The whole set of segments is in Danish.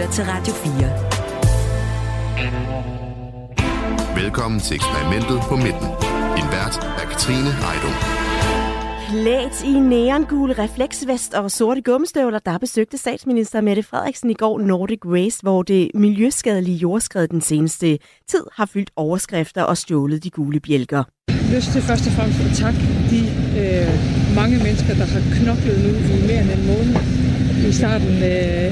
lytter til Radio 4. Velkommen til eksperimentet på midten. Din vært er Katrine Ejdung. Klædt i neongul refleksvest og sorte gummistøvler, der besøgte statsminister Mette Frederiksen i går Nordic Race, hvor det miljøskadelige jordskred den seneste tid har fyldt overskrifter og stjålet de gule bjælker. Lyst til først og fremmest at takke de øh, mange mennesker, der har knoklet nu i mere end en måned i starten øh,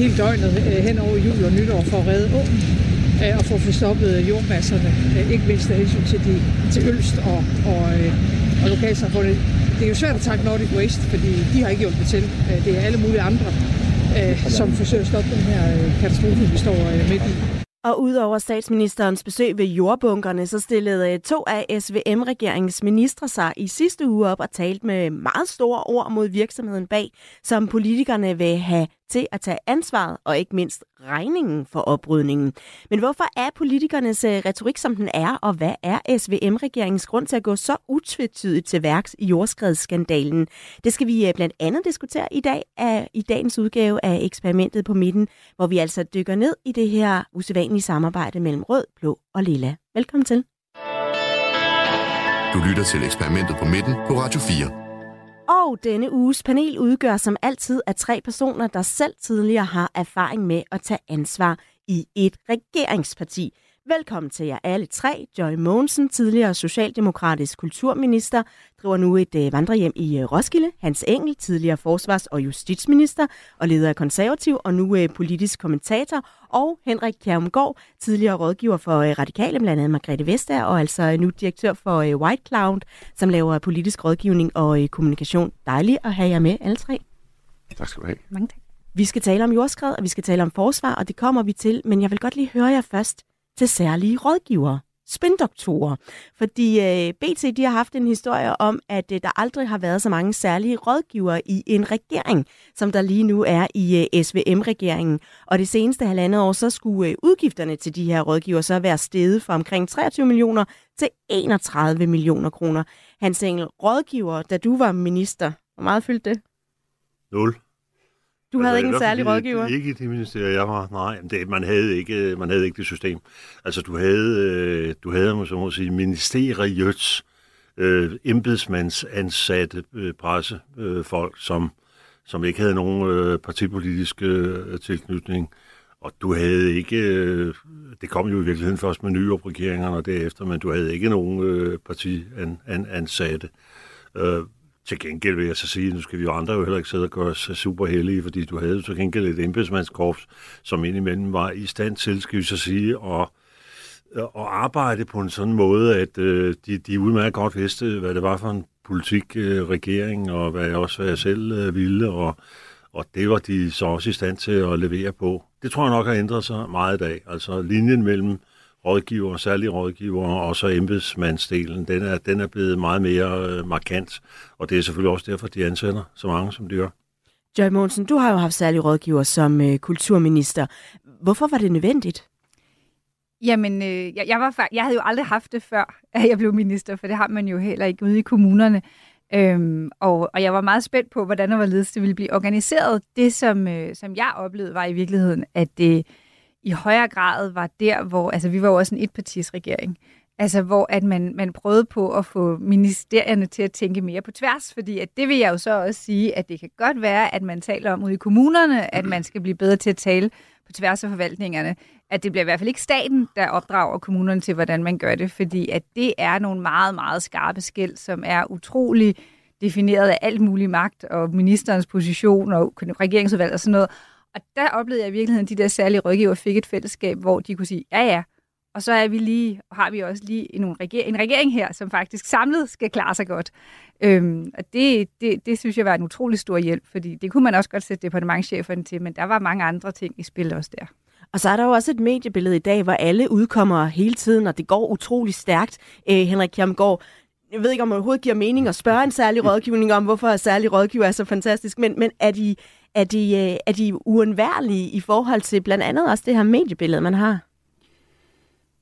hele døgnet øh, hen over jul og nytår for at redde åen øh, og at få forstoppet jordmasserne, øh, ikke mindst af hensyn til, de, til Ølst og, og, og lokalsamfundet. Det er jo svært at takke Nordic Waste, fordi de har ikke hjulpet til. Det er alle mulige andre, som forsøger at stoppe den her katastrofe, vi står midt i. Og udover statsministerens besøg ved jordbunkerne, så stillede to af SVM-regeringens ministre sig i sidste uge op og talte med meget store ord mod virksomheden bag, som politikerne vil have til at tage ansvaret og ikke mindst regningen for oprydningen. Men hvorfor er politikernes øh, retorik, som den er, og hvad er SVM-regeringens grund til at gå så utvetydigt til værks i jordskredsskandalen? Det skal vi øh, blandt andet diskutere i dag af, i dagens udgave af eksperimentet på midten, hvor vi altså dykker ned i det her usædvanlige samarbejde mellem rød, blå og lilla. Velkommen til. Du lytter til eksperimentet på midten på Radio 4. Og denne uges panel udgør som altid af tre personer, der selv tidligere har erfaring med at tage ansvar i et regeringsparti. Velkommen til jer alle tre. Joy Mogensen, tidligere socialdemokratisk kulturminister, driver nu et øh, vandrehjem i øh, Roskilde. Hans Engel, tidligere forsvars- og justitsminister og leder af konservativ og nu øh, politisk kommentator. Og Henrik Kjermgaard, tidligere rådgiver for øh, Radikale, blandt andet Margrethe Vestager, og altså nu direktør for øh, White Cloud, som laver politisk rådgivning og øh, kommunikation. Dejligt at have jer med, alle tre. Tak skal du have. Mange tak. Vi skal tale om jordskred, og vi skal tale om forsvar, og det kommer vi til. Men jeg vil godt lige høre jer først til særlige rådgivere, spindoktorer. Fordi øh, BT de har haft en historie om, at øh, der aldrig har været så mange særlige rådgivere i en regering, som der lige nu er i øh, SVM-regeringen. Og det seneste halvandet år, så skulle øh, udgifterne til de her rådgivere så være steget fra omkring 23 millioner til 31 millioner kroner. Hans Engel, rådgiver, da du var minister, hvor meget fyldte det? Nul. Du havde altså, ikke en særlig rådgiver? Ikke i det ministerie, jeg var. Nej, det, man, havde ikke, man havde ikke det system. Altså, du havde, øh, du havde så må sige, ministeriets øh, embedsmandsansatte øh, pressefolk, øh, som, som ikke havde nogen øh, partipolitisk øh, tilknytning. Og du havde ikke, øh, det kom jo i virkeligheden først med nye regeringer og derefter, men du havde ikke nogen øh, partiansatte. Øh, til gengæld vil jeg så sige, nu skal vi jo andre jo heller ikke sidde og gøre os super heldige, fordi du havde til gengæld et embedsmandskorps, som indimellem var i stand til, skal vi så sige, at, at arbejde på en sådan måde, at øh, de, de udmærket godt vidste, hvad det var for en politik, øh, regering, og hvad jeg også hvad jeg selv øh, ville, og, og det var de så også i stand til at levere på. Det tror jeg nok har ændret sig meget i dag. Altså linjen mellem rådgiver, særlige rådgiver, og så embedsmandsdelen, den er, den er blevet meget mere øh, markant, og det er selvfølgelig også derfor, de ansætter så mange, som de gør. Joy Monsen, du har jo haft særlige rådgiver som øh, kulturminister. Hvorfor var det nødvendigt? Jamen, øh, jeg, jeg, var, jeg havde jo aldrig haft det før, at jeg blev minister, for det har man jo heller ikke ude i kommunerne. Øhm, og, og jeg var meget spændt på, hvordan og hvorledes det ville blive organiseret. Det, som, øh, som jeg oplevede, var i virkeligheden, at det i højere grad var der, hvor, altså vi var jo også en etpartisregering, altså hvor at man, man prøvede på at få ministerierne til at tænke mere på tværs, fordi at det vil jeg jo så også sige, at det kan godt være, at man taler om ude i kommunerne, at man skal blive bedre til at tale på tværs af forvaltningerne, at det bliver i hvert fald ikke staten, der opdrager kommunerne til, hvordan man gør det, fordi at det er nogle meget, meget skarpe skæld, som er utrolig defineret af alt mulig magt og ministerens position og regeringsudvalg og sådan noget. Og der oplevede jeg i virkeligheden, at de der særlige rådgiver fik et fællesskab, hvor de kunne sige, ja ja, og så er vi lige, har vi også lige en, reger- en regering her, som faktisk samlet skal klare sig godt. Øhm, og det, det, det synes jeg var en utrolig stor hjælp, fordi det kunne man også godt sætte departementcheferne til, men der var mange andre ting i spil også der. Og så er der jo også et mediebillede i dag, hvor alle udkommer hele tiden, og det går utrolig stærkt. Øh, Henrik Kjermgaard, jeg ved ikke, om det overhovedet giver mening at spørge en særlig rådgivning om, hvorfor særlig rådgiver er så fantastisk, men, men er, de, er, de, øh, er de uundværlige i forhold til blandt andet også det her mediebillede, man har?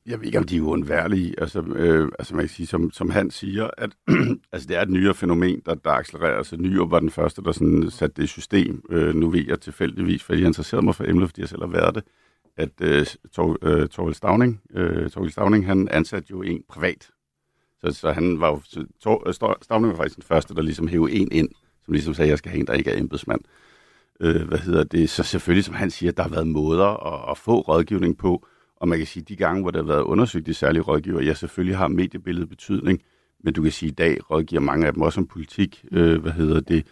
Jeg ved ikke, om de er uundværlige. Altså, øh, altså man kan sige, som, som han siger, at altså, det er et nyere fænomen, der, der accelererer. Altså, Nyrup var den første, der sådan, satte det i system. Øh, nu ved jeg tilfældigvis, fordi jeg interesserede mig for emnet, fordi jeg selv har været det, at øh, Tor, øh, Torvild Stavning, øh, Torvild Stavning, han ansatte jo en privat. Så, så han var jo, Tor, øh, Stavning var faktisk den første, der ligesom hævde en ind, som ligesom sagde, at jeg skal have en, der ikke er embedsmand. Øh, øh, hvad hedder det? Så selvfølgelig, som han siger, der har været måder at, at få rådgivning på, og man kan sige, de gange, hvor der har været undersøgt de særlige rådgiver, ja, selvfølgelig har mediebilledet betydning, men du kan sige, at i dag rådgiver mange af dem også om politik. Øh, hvad hedder det?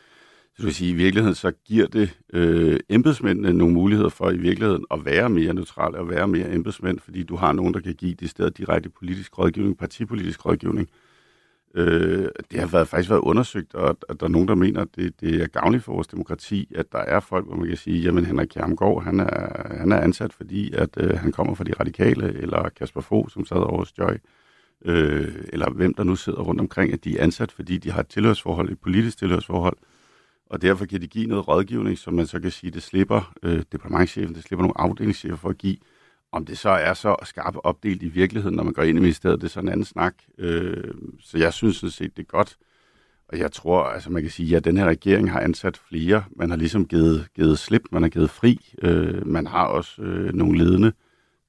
Så du kan sige, i virkeligheden så giver det øh, embedsmændene nogle muligheder for i virkeligheden at være mere neutrale og være mere embedsmænd, fordi du har nogen, der kan give det sted direkte politisk rådgivning, partipolitisk rådgivning. Øh, Øh, det har været, faktisk været undersøgt, og at der er nogen, der mener, at det, det er gavnligt for vores demokrati, at der er folk, hvor man kan sige, jamen Henrik Kjermgaard, han er, han er ansat, fordi at øh, han kommer fra de radikale, eller Kasper Fogh, som sad over hos Joy, øh, eller hvem der nu sidder rundt omkring, at de er ansat, fordi de har et tilhørsforhold, et politisk tilhørsforhold, og derfor kan de give noget rådgivning, som man så kan sige, det slipper øh, departementchefen, det slipper nogle afdelingschefer for at give, om det så er så skarpt opdelt i virkeligheden, når man går ind i ministeriet, det er sådan en anden snak. Øh, så jeg synes sådan set, det er godt. Og jeg tror, altså man kan sige, at ja, den her regering har ansat flere. Man har ligesom givet, givet slip, man har givet fri. Øh, man har også øh, nogle ledende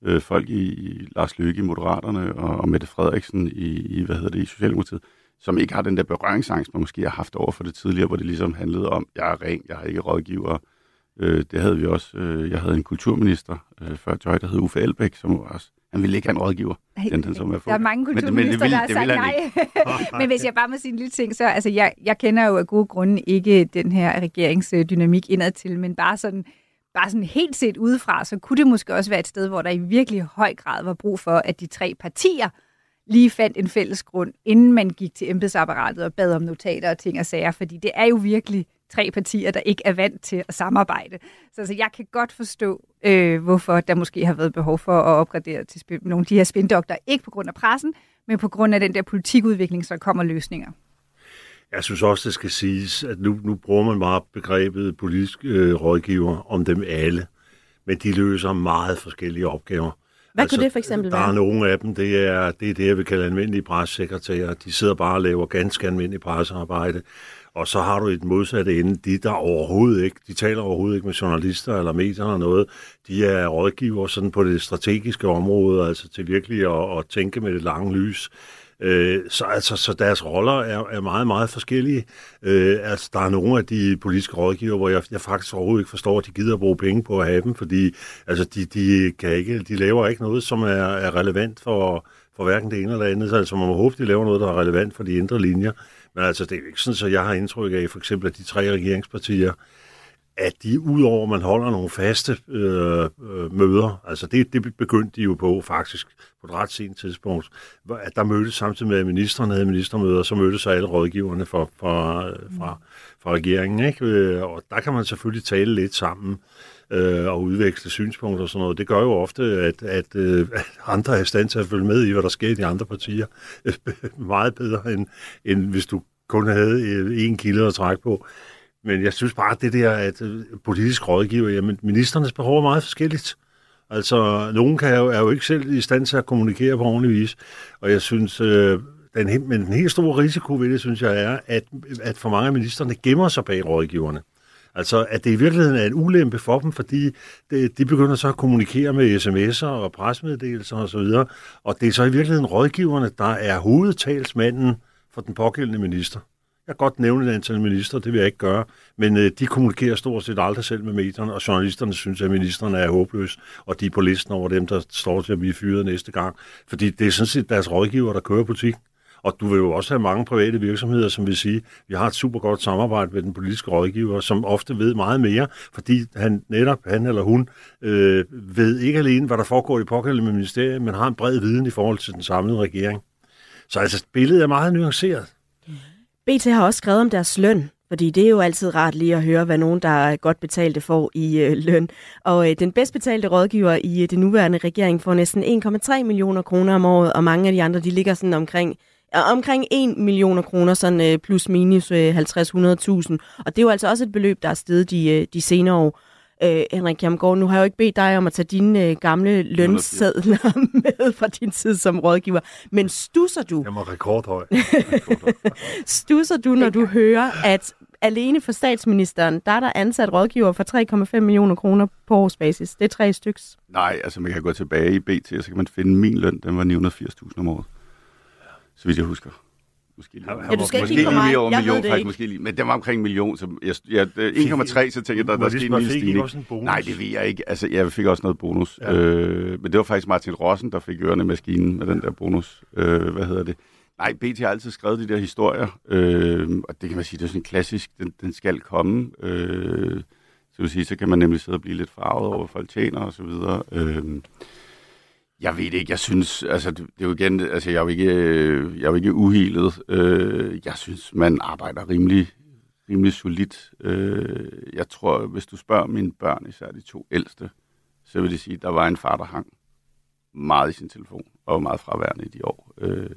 øh, folk i, i Lars Løkke i Moderaterne og, og Mette Frederiksen i, i, hvad hedder det, i Socialdemokratiet, som ikke har den der berøringsangst, man måske har haft over for det tidligere, hvor det ligesom handlede om, jeg er ren, jeg har ikke rådgiver, Øh, det havde vi også. Øh, jeg havde en kulturminister øh, før Joy, der hed Uffe Elbæk, som også han ville ikke have en rådgiver. Den, den, som er der er mange kulturminister, der har sagt nej. men hvis jeg bare må sige en lille ting, så altså, jeg, jeg kender jo af gode grunde ikke den her regeringsdynamik indad til, men bare sådan, bare sådan helt set udefra, så kunne det måske også være et sted, hvor der i virkelig høj grad var brug for, at de tre partier lige fandt en fælles grund, inden man gik til embedsapparatet og bad om notater og ting og sager, fordi det er jo virkelig tre partier, der ikke er vant til at samarbejde. Så altså, jeg kan godt forstå, øh, hvorfor der måske har været behov for at opgradere til nogle af de her spindokter, ikke på grund af pressen, men på grund af den der politikudvikling, så kommer løsninger. Jeg synes også, det skal siges, at nu, nu bruger man meget begrebet politisk øh, rådgiver om dem alle, men de løser meget forskellige opgaver. Hvad altså, kunne det for eksempel der være? Der er nogle af dem, det er, det er det, jeg vil kalde almindelige pressekretærer. De sidder bare og laver ganske almindelig pressearbejde. Og så har du et modsatte ende, de der overhovedet ikke, de taler overhovedet ikke med journalister eller medier eller noget. De er rådgiver sådan på det strategiske område, altså til virkelig at, at tænke med det lange lys. Øh, så, altså, så deres roller er, er meget, meget forskellige. Øh, altså, der er nogle af de politiske rådgiver, hvor jeg, jeg faktisk overhovedet ikke forstår, at de gider at bruge penge på at have dem, fordi altså, de, de, kan ikke, de laver ikke noget, som er, er relevant for, for hverken det ene eller det andet. Så altså, man må håbe, de laver noget, der er relevant for de indre linjer. Men altså, det er ikke sådan, at jeg har indtryk af, for eksempel, at de tre regeringspartier, at de udover, at man holder nogle faste øh, øh, møder, altså det, det begyndte de jo på faktisk på et ret sent tidspunkt, at der mødtes samtidig med, at ministerne havde ministermøder, så mødtes alle rådgiverne fra, fra, øh, fra, fra regeringen, ikke? Øh, og der kan man selvfølgelig tale lidt sammen øh, og udveksle synspunkter og sådan noget. Det gør jo ofte, at, at, øh, at andre er i stand til at følge med i, hvad der sker i de andre partier. Meget bedre, end, end hvis du kun havde øh, en kilde at trække på. Men jeg synes bare, at det der, at øh, politisk rådgiver, jamen ministernes behov er meget forskelligt. Altså, nogen kan jo, er jo ikke selv i stand til at kommunikere på ordentlig vis. Og jeg synes, øh, den, men den helt store risiko ved det, synes jeg, er, at, at for mange af ministerne gemmer sig bag rådgiverne. Altså, at det i virkeligheden er en ulempe for dem, fordi det, de begynder så at kommunikere med sms'er og presmeddelelser osv., og, og det er så i virkeligheden rådgiverne, der er hovedtalsmanden for den pågældende minister. Jeg kan godt nævne et antal minister, det vil jeg ikke gøre, men øh, de kommunikerer stort set aldrig selv med medierne, og journalisterne synes, at ministerne er håbløse, og de er på listen over dem, der står til at blive fyret næste gang. Fordi det er sådan set deres rådgiver, der kører butik. Og du vil jo også have mange private virksomheder, som vil sige, vi har et super godt samarbejde med den politiske rådgiver, som ofte ved meget mere, fordi han netop, han eller hun, øh, ved ikke alene, hvad der foregår i pågældende ministeriet, men har en bred viden i forhold til den samlede regering. Så altså, billedet er meget nuanceret. BT har også skrevet om deres løn, fordi det er jo altid rart lige at høre, hvad nogen, der er godt betalte, får i øh, løn. Og øh, den bedst betalte rådgiver i øh, det nuværende regering får næsten 1,3 millioner kroner om året, og mange af de andre, de ligger sådan omkring omkring 1 millioner kroner, sådan øh, plus minus øh, 50-100.000. Og det er jo altså også et beløb, der er steget de, øh, de senere år. Øh, Henrik Jamgaard, nu har jeg jo ikke bedt dig om at tage dine øh, gamle lønsedler med fra din tid som rådgiver, men stusser du? Jeg var rekordhøj. stusser du, når du hører, at alene for statsministeren, der er der ansat rådgiver for 3,5 millioner kroner på årsbasis. Det er tre styks. Nej, altså man kan gå tilbage i BT, og så kan man finde min løn, den var 980.000 om året. Så vidt jeg husker. Måske lige, ja, du skal ikke lige lige over en million, faktisk, ikke. måske lige, men det var omkring en million, så jeg, jeg, 1,3, så tænkte jeg, der, der skete en lille stigning. Nej, det ved jeg ikke. Altså, jeg fik også noget bonus. Ja. Øh, men det var faktisk Martin Rossen, der fik ørerne i maskinen med den der bonus. Øh, hvad hedder det? Nej, BT har altid skrevet de der historier, øh, og det kan man sige, det er sådan en klassisk, den, den skal komme. Øh, så, vil sige, så kan man nemlig sidde og blive lidt farvet over, folk tjener og så videre. Øh, jeg ved det ikke. Jeg synes, altså, det, det er jo igen, altså, jeg er jo ikke, øh, jeg er jo ikke uhelet. Øh, jeg synes, man arbejder rimelig, rimelig solidt. Øh, jeg tror, hvis du spørger mine børn, især de to ældste, så vil de sige, at der var en far, der hang meget i sin telefon, og var meget fraværende i de år. Øh,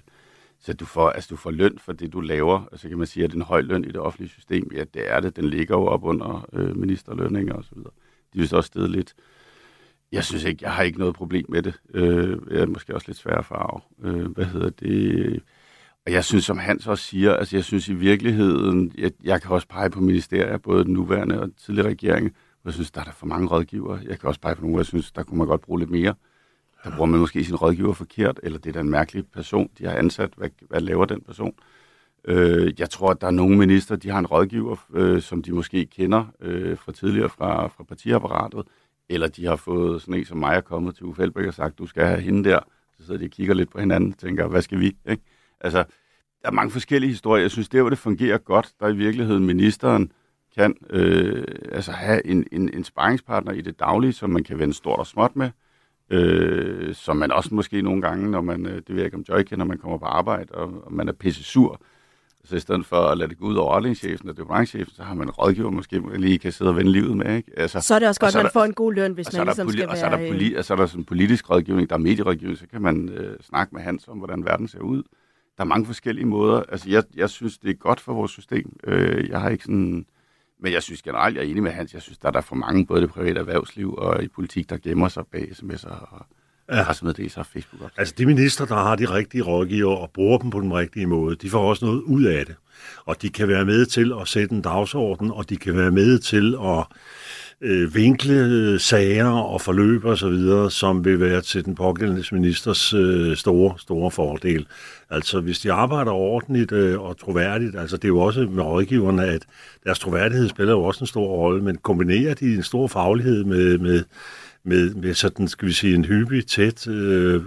så du får, altså, du får løn for det, du laver. Altså kan man sige, at det er en høj løn i det offentlige system. Ja, det er det. Den ligger jo op under øh, ministerlønninger og så videre. De vil så også stede lidt. Jeg synes ikke, jeg har ikke noget problem med det. Øh, jeg er måske også lidt svær farve. Øh, hvad hedder det? Og jeg synes, som Hans også siger, altså jeg synes i virkeligheden, jeg, jeg kan også pege på ministerier, både den nuværende og tidligere regering, hvor jeg synes, der er der for mange rådgivere. Jeg kan også pege på nogle, hvor jeg synes, der kunne man godt bruge lidt mere. Der bruger man måske sin rådgiver forkert, eller det er da en mærkelig person, de har ansat. Hvad, hvad laver den person? Øh, jeg tror, at der er nogle minister, de har en rådgiver, øh, som de måske kender øh, fra tidligere fra, fra partiapparatet, eller de har fået sådan en som mig er kommet til Uffe Elbæk og sagt, du skal have hende der. Så sidder de og kigger lidt på hinanden og tænker, hvad skal vi? Ikke? Altså, der er mange forskellige historier. Jeg synes, det hvor det fungerer godt, der i virkeligheden ministeren kan øh, altså have en, en, en sparringspartner i det daglige, som man kan vende stort og småt med, øh, som man også måske nogle gange, når man, øh, det ved jeg ikke om Joy når man kommer på arbejde, og, og man er pisse sur, så i stedet for at lade det gå ud over afdelingschefen og departementchefen, så har man en rådgiver, måske man lige kan sidde og vende livet med. Ikke? Altså, så er det også godt, at man får en god løn, hvis man ligesom skal være... Og så er der, poli- og så er der sådan politisk rådgivning, der er medierådgivning, så kan man øh, snakke med Hans om, hvordan verden ser ud. Der er mange forskellige måder. Altså, jeg, jeg synes, det er godt for vores system. Øh, jeg har ikke sådan men jeg synes generelt, jeg er enig med Hans, jeg synes, der er der for mange, både i det private erhvervsliv og i politik, der gemmer sig bag sms'er og ja. pressemeddelelser og Facebook. Op. Altså de minister, der har de rigtige rådgiver og bruger dem på den rigtige måde, de får også noget ud af det. Og de kan være med til at sætte en dagsorden, og de kan være med til at øh, vinkle øh, sager og forløb og så videre, som vil være til den pågældende ministers øh, store, store fordel. Altså hvis de arbejder ordentligt øh, og troværdigt, altså det er jo også med rådgiverne, at deres troværdighed spiller jo også en stor rolle, men kombinerer de en stor faglighed med, med, med, med sådan, skal vi sige, en hyppig, tæt øh,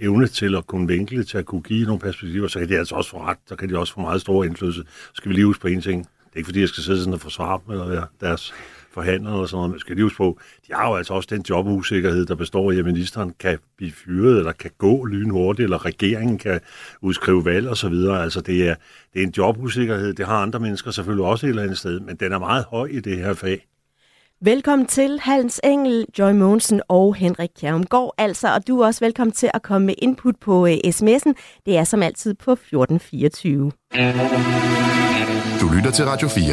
evne til at kunne vinkle, til at kunne give nogle perspektiver, så kan de altså også få ret, så kan de også få meget stor indflydelse. Så skal vi lige huske på en ting. Det er ikke fordi, jeg skal sidde sådan og forsvare dem, eller være deres forhandlere og sådan noget, men skal lige huske på, de har jo altså også den jobusikkerhed, der består i, at ministeren kan blive fyret, eller kan gå lynhurtigt, eller regeringen kan udskrive valg og så videre. Altså det er, det er en jobusikkerhed, det har andre mennesker selvfølgelig også et eller andet sted, men den er meget høj i det her fag. Velkommen til Hans Engel, Joy Mogensen og Henrik Kjærumgaard altså, og du er også velkommen til at komme med input på uh, sms'en. Det er som altid på 1424. Du lytter til Radio 4.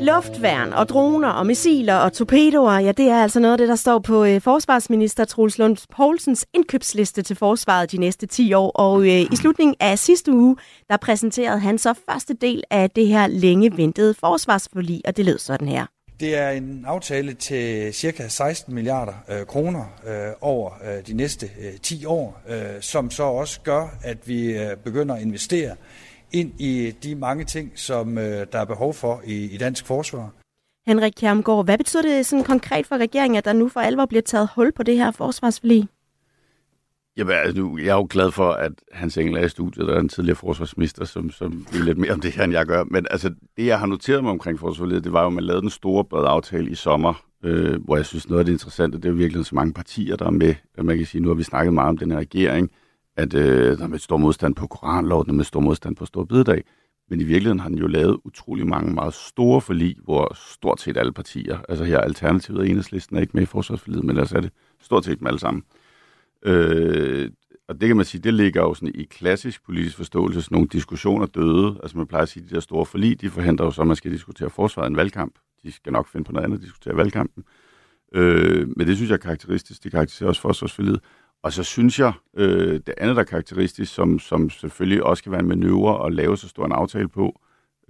Luftværn og droner og missiler og torpedoer, ja, det er altså noget af det, der står på uh, forsvarsminister Troels Lund Poulsens indkøbsliste til forsvaret de næste 10 år. Og uh, i slutningen af sidste uge, der præsenterede han så første del af det her længe ventede forsvarsforlig, og det lød sådan her. Det er en aftale til cirka 16 milliarder øh, kroner øh, over øh, de næste øh, 10 år, øh, som så også gør, at vi øh, begynder at investere ind i de mange ting, som øh, der er behov for i, i dansk forsvar. Henrik Kjermgaard, hvad betyder det sådan konkret for regeringen, at der nu for alvor bliver taget hul på det her forsvarsforlig? Jamen, altså, nu, jeg er jo glad for, at Hans Engel er i studiet, der er en tidligere forsvarsminister, som, som ved lidt mere om det her, end jeg gør. Men altså, det, jeg har noteret mig omkring forsvarsforliget, det var jo, at man lavede den store brede aftale i sommer, øh, hvor jeg synes, noget af det interessante, det er virkelig så mange partier, der er med. Man kan sige, nu har vi snakket meget om den her regering, at øh, der er med stor modstand på koranlov, der er med stor modstand på stor bededag. Men i virkeligheden har den jo lavet utrolig mange meget store forlig, hvor stort set alle partier, altså her Alternativet og Enhedslisten er ikke med i forsvarsforliget, men ellers er det stort set dem alle sammen. Øh, Øh, og det kan man sige, det ligger jo sådan i klassisk politisk forståelse, sådan nogle diskussioner døde. Altså man plejer at sige, at de der store forlig, de forhindrer jo så, at man skal diskutere forsvaret en valgkamp. de skal nok finde på noget andet at diskutere valgkampen. Øh, men det synes jeg er karakteristisk. Det karakteriserer også forsvarsforliget. Og så synes jeg, øh, det andet, der er karakteristisk, som, som selvfølgelig også kan være en manøvre at lave så stor en aftale på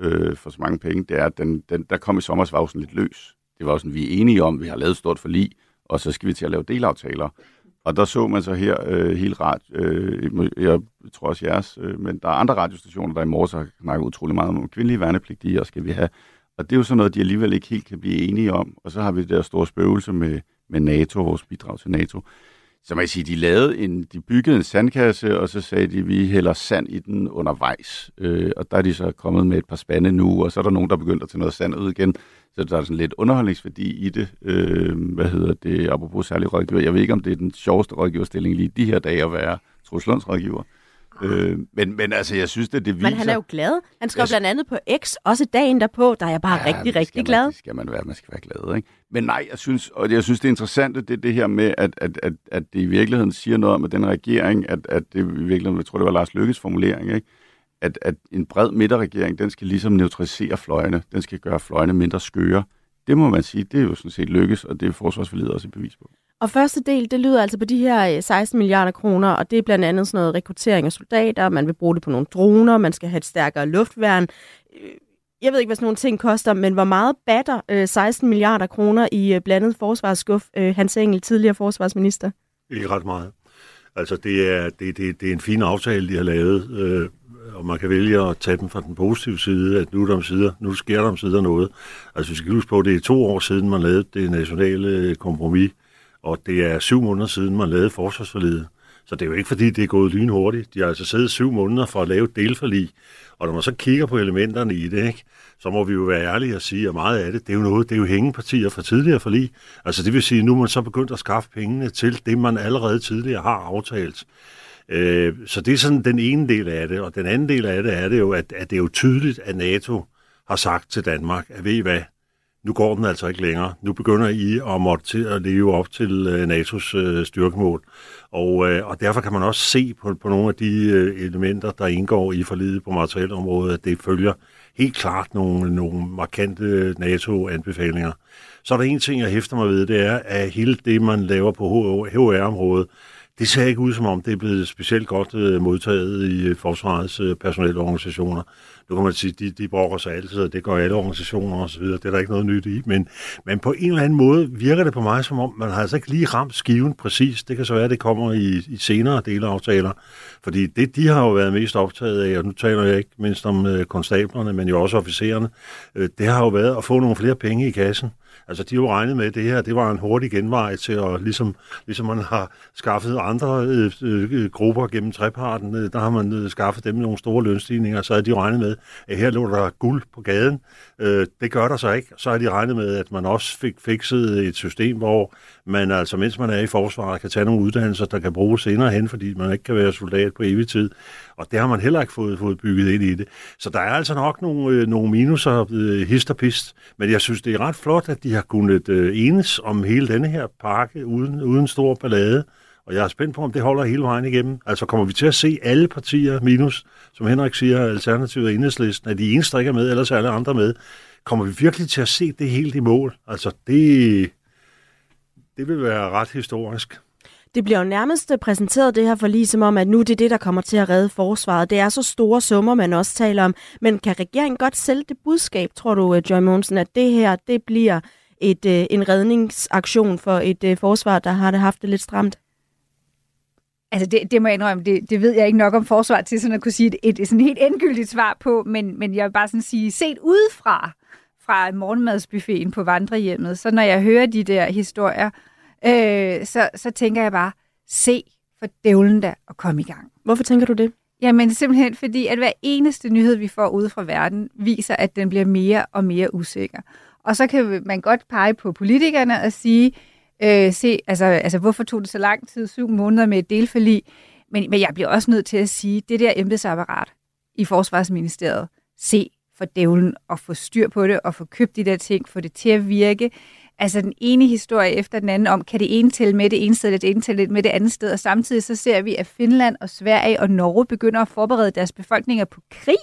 øh, for så mange penge, det er, at den, den, der kom i sommer, var jo sådan lidt løs. Det var jo sådan, vi er enige om, vi har lavet et stort forlig, og så skal vi til at lave delaftaler. Og der så man så her øh, helt ret, øh, jeg tror også jeres, øh, men der er andre radiostationer, der i morges har snakket utrolig meget om kvindelige værnepligtige, og skal vi have. Og det er jo sådan noget, de alligevel ikke helt kan blive enige om. Og så har vi det der store spøgelse med, med NATO, vores bidrag til NATO. Så man siger, sige, de lavede en, de byggede en sandkasse, og så sagde de, vi hælder sand i den undervejs. Øh, og der er de så kommet med et par spande nu, og så er der nogen, der begynder at tage noget sand ud igen. Så der er sådan lidt underholdningsværdi i det. Øh, hvad hedder det? Apropos særlig rådgiver. Jeg ved ikke, om det er den sjoveste rådgiverstilling lige de her dage at være Truslunds rådgiver. Øh, men, men altså, jeg synes, det, det viser... Men han er jo glad. Han skrev jeg... blandt andet på X, også dagen derpå, der er jeg bare ja, rigtig, rigtig man, glad. Det skal man være, man skal være glad, ikke? Men nej, jeg synes, og jeg synes, det er interessant, det, det her med, at, at, at, at det i virkeligheden siger noget om, at den regering, at, at det i virkeligheden, jeg tror, det var Lars Lykkes formulering, ikke? At, at en bred midterregering, den skal ligesom neutralisere fløjene. Den skal gøre fløjene mindre skøre. Det må man sige, det er jo sådan set lykkes, og det er forsvarsforledet også et bevis på. Og første del, det lyder altså på de her øh, 16 milliarder kroner, og det er blandt andet sådan noget rekruttering af soldater, man vil bruge det på nogle droner, man skal have et stærkere luftværn. Øh, jeg ved ikke, hvad sådan nogle ting koster, men hvor meget batter øh, 16 milliarder kroner i blandet forsvarsskuff Hans Engel, tidligere forsvarsminister? Ikke ret meget. Altså, det er, det, det, det er en fin aftale, de har lavet, øh, og man kan vælge at tage dem fra den positive side, at nu, der sider, nu sker der om sider noget. Altså, vi skal huske på, at det er to år siden, man lavede det nationale kompromis, og det er syv måneder siden, man lavede forsvarsforledet. Så det er jo ikke, fordi det er gået lynhurtigt. De har altså siddet syv måneder for at lave et delforlig, og når man så kigger på elementerne i det, ikke, så må vi jo være ærlige og sige, at meget af det, det er jo noget, det er jo hængepartier fra tidligere forlig. Altså det vil sige, at nu er man så begyndt at skaffe pengene til det, man allerede tidligere har aftalt. Øh, så det er sådan den ene del af det, og den anden del af det er det jo, at, at det er jo tydeligt, at NATO har sagt til Danmark, at ved I hvad, nu går den altså ikke længere. Nu begynder I at måtte til at leve op til øh, NATO's øh, styrkemål. Og, øh, og derfor kan man også se på, på nogle af de øh, elementer, der indgår i forlidet på materielområdet, at det følger helt klart nogle, nogle markante øh, NATO-anbefalinger. Så er der en ting, jeg hæfter mig ved, det er, at hele det, man laver på HR-området, det ser ikke ud som om, det er blevet specielt godt øh, modtaget i forsvarets personelorganisationer. Nu kan man sige, de, de brokker sig altid, og det gør alle organisationer osv., det er der ikke noget nyt i, men, men på en eller anden måde virker det på mig som om, man har altså ikke lige ramt skiven præcis. Det kan så være, at det kommer i, i senere delaftaler, fordi det, de har jo været mest optaget af, og nu taler jeg ikke mindst om øh, konstablerne, men jo også officererne, øh, det har jo været at få nogle flere penge i kassen. Altså, de jo regnet med, at det her det var en hurtig genvej til at, ligesom, ligesom man har skaffet andre øh, øh, grupper gennem treparten, øh, der har man øh, skaffet dem nogle store lønstigninger, så havde de regnet med, at her lå der guld på gaden. Øh, det gør der så ikke. Så har de regnet med, at man også fik fikset et system, hvor man altså, mens man er i forsvaret, kan tage nogle uddannelser, der kan bruges senere hen, fordi man ikke kan være soldat på evig tid. Og det har man heller ikke fået, fået bygget ind i det. Så der er altså nok nogle, øh, nogle minuser, øh, hist og pist. Men jeg synes, det er ret flot, at de har kunnet øh, enes om hele denne her pakke uden, uden stor ballade. Og jeg er spændt på, om det holder hele vejen igennem. Altså kommer vi til at se alle partier, minus, som Henrik siger, Alternativet og Enhedslisten, at de eneste, der ikke er med, ellers er alle andre med. Kommer vi virkelig til at se det helt i mål? Altså det, det vil være ret historisk. Det bliver jo nærmest præsenteret det her for lige som om, at nu det er det, der kommer til at redde forsvaret. Det er så store summer, man også taler om. Men kan regeringen godt sælge det budskab, tror du, Joy Monsen, at det her det bliver et, øh, en redningsaktion for et øh, forsvar, der har det haft det lidt stramt? Altså det, det må jeg indrømme, det, det ved jeg ikke nok om forsvar til sådan at kunne sige et, et sådan helt endegyldigt svar på, men, men jeg vil bare sådan sige, set udefra fra morgenmadsbuffeten på vandrehjemmet, så når jeg hører de der historier, øh, så, så tænker jeg bare, se for dævlen da at komme i gang. Hvorfor tænker du det? Jamen simpelthen fordi, at hver eneste nyhed, vi får ude fra verden, viser, at den bliver mere og mere usikker. Og så kan man godt pege på politikerne og sige, øh, se, altså, altså hvorfor tog det så lang tid, syv måneder med et delforlig? Men, men jeg bliver også nødt til at sige, det der embedsapparat i Forsvarsministeriet, se for dævlen og få styr på det og få købt de der ting, få det til at virke. Altså den ene historie efter den anden om, kan det ene tælle med det ene sted, eller det ene tælle med det andet sted, og samtidig så ser vi, at Finland og Sverige og Norge begynder at forberede deres befolkninger på krig.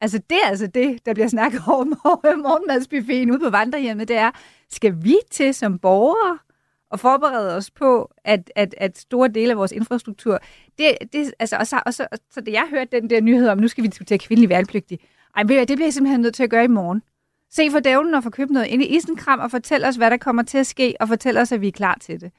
Altså det er altså det, der bliver snakket om morgenmadsbuffeten ude på vandrehjemmet, det er, skal vi til som borgere og forberede os på, at, at, at store dele af vores infrastruktur, det, det, altså, og så, og så, så da jeg hørte den der nyhed om, nu skal vi diskutere kvindelig værnepligtig, ej, det bliver jeg simpelthen nødt til at gøre i morgen. Se for dævlen og få købt noget ind i isenkram og fortæl os, hvad der kommer til at ske, og fortæl os, at vi er klar til det.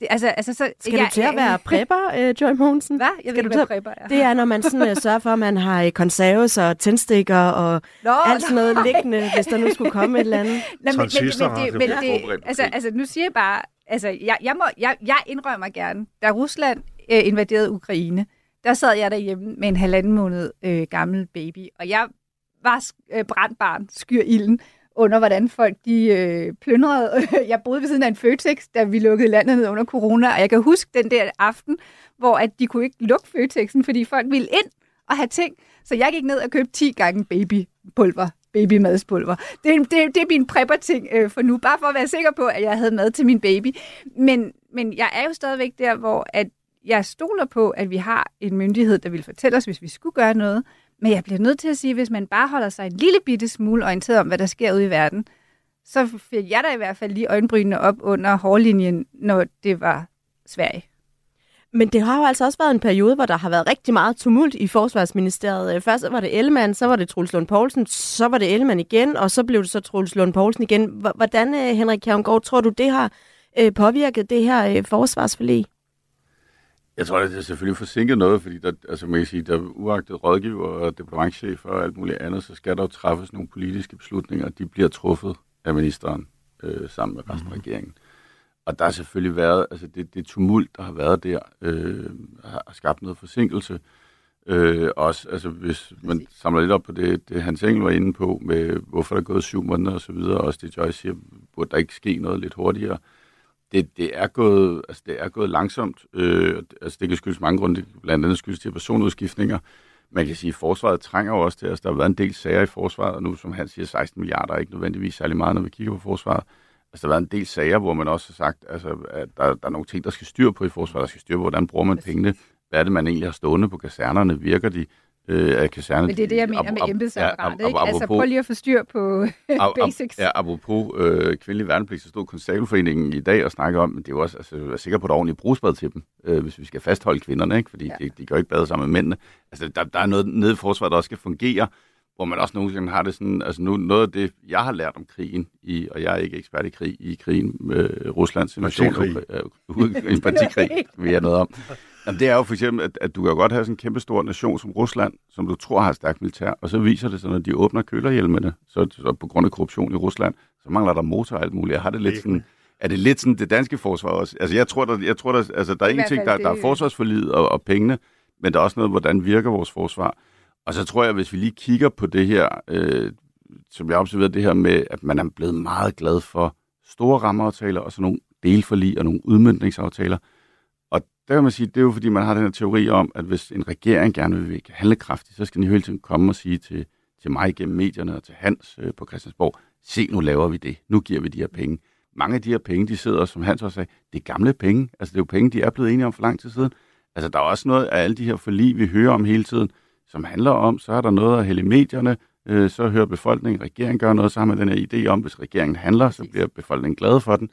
det altså, altså, så, Skal jeg, du til at være prepper, uh, Joy Mogensen? Hvad? Jeg Skal ved hvad til, prepper er. Det er, når man sådan, uh, sørger for, at man har konserves og tændstikker og Nå, alt sådan noget liggende, hvis der nu skulle komme et eller andet. Nej, men, men, men, det, men det, altså, altså, nu siger jeg bare, altså, jeg, jeg, må, jeg, jeg indrømmer gerne, da Rusland øh, invaderede Ukraine, der sad jeg derhjemme med en halvanden måned øh, gammel baby, og jeg var øh, brandbarn, skyr ilden, under hvordan folk de øh, plyndrede. Jeg boede ved siden af en Føtex, da vi lukkede landet ned under corona, og jeg kan huske den der aften, hvor at de kunne ikke lukke Føtexen, fordi folk ville ind og have ting. Så jeg gik ned og købte 10 gange babypulver, babymadspulver. Det, det, det er min prepper-ting øh, for nu, bare for at være sikker på, at jeg havde mad til min baby. Men, men jeg er jo stadigvæk der, hvor at jeg stoler på, at vi har en myndighed, der vil fortælle os, hvis vi skulle gøre noget. Men jeg bliver nødt til at sige, at hvis man bare holder sig en lille bitte smule orienteret om, hvad der sker ude i verden, så fik jeg da i hvert fald lige øjenbrynene op under hårlinjen, når det var Sverige. Men det har jo altså også været en periode, hvor der har været rigtig meget tumult i Forsvarsministeriet. Øh, først var det Ellemann, så var det Truls Lund Poulsen, så var det Ellemann igen, og så blev det så Truls Lund Poulsen igen. Hvordan, øh, Henrik Kjærgaard, tror du, det har øh, påvirket det her forsvarsforlig? Jeg tror, det er selvfølgelig forsinket noget, fordi der, altså man kan sige, der er uagtet rådgiver og departementchef og alt muligt andet, så skal der jo træffes nogle politiske beslutninger, og de bliver truffet af ministeren øh, sammen med resten af regeringen. Og der har selvfølgelig været, altså det, det tumult, der har været der, øh, har skabt noget forsinkelse. Øh, også, altså hvis man samler lidt op på det, det Hans Engel var inde på, med hvorfor der er gået syv måneder og så videre, også det Joyce siger, burde der ikke ske noget lidt hurtigere. Det, det, er, gået, altså det er gået langsomt. Øh, altså det kan skyldes mange grunde, det kan blandt andet skyldes de her personudskiftninger. Man kan sige, at forsvaret trænger jo også til os. Der har været en del sager i forsvaret, og nu som han siger, 16 milliarder er ikke nødvendigvis særlig meget, når vi kigger på forsvaret. Altså, der har været en del sager, hvor man også har sagt, altså, at der, der er nogle ting, der skal styr på i forsvaret. Der skal styr på, hvordan bruger man pengene. Hvad er det, man egentlig har stående på kasernerne? Virker de? Øh, er kasernerne, Men det er det, jeg mener Ap- med ap- embedsapparatet, ja, ap- ikke? Altså prøv lige at få styr på ap- basics. Ja, apropos øh, kvindelig værnepligt, så stod Konstabelforeningen i dag og snakkede om, men det er jo også, altså, er sikker på, at der er ordentligt brugsbad til dem, øh, hvis vi skal fastholde kvinderne, ikke? fordi Ja. de, de jo ikke bade sammen med mændene. Altså, der, der er noget nede i forsvaret, der også skal fungere, hvor man også nogle gange har det sådan, altså nu, noget af det, jeg har lært om krigen, i, og jeg er ikke ekspert i krig, i krigen med Ruslands invasion, Partikrig. øh, en partikrig, vi er noget om. Jamen, det er jo for eksempel, at, at du kan godt have sådan en kæmpe stor nation som Rusland, som du tror har stærkt militær, og så viser det sig, når de åbner kølerhjelmene, så, så på grund af korruption i Rusland, så mangler der motor og alt muligt. Jeg har det lidt sådan, er det lidt sådan det danske forsvar også? Altså jeg tror, der, jeg tror, der, altså, der er ingenting, fald der, der er det- forsvarsforlidet og, og pengene, men der er også noget, hvordan virker vores forsvar. Og så tror jeg, hvis vi lige kigger på det her, øh, som jeg observerede det her med, at man er blevet meget glad for store rammeaftaler og sådan nogle delforlig og nogle udmyndningsaftaler. Og der kan man sige, det er jo fordi, man har den her teori om, at hvis en regering gerne vil virke handlekraftig, så skal den hele tiden komme og sige til, til mig gennem medierne og til Hans øh, på Christiansborg, se nu laver vi det, nu giver vi de her penge. Mange af de her penge, de sidder, som Hans også sagde, det er gamle penge. Altså det er jo penge, de er blevet enige om for lang tid siden. Altså der er også noget af alle de her forlig, vi hører om hele tiden, som handler om, så er der noget at hælde i medierne, øh, så hører befolkningen, regeringen gør noget, så har man den her idé om, hvis regeringen handler, så bliver befolkningen glad for den.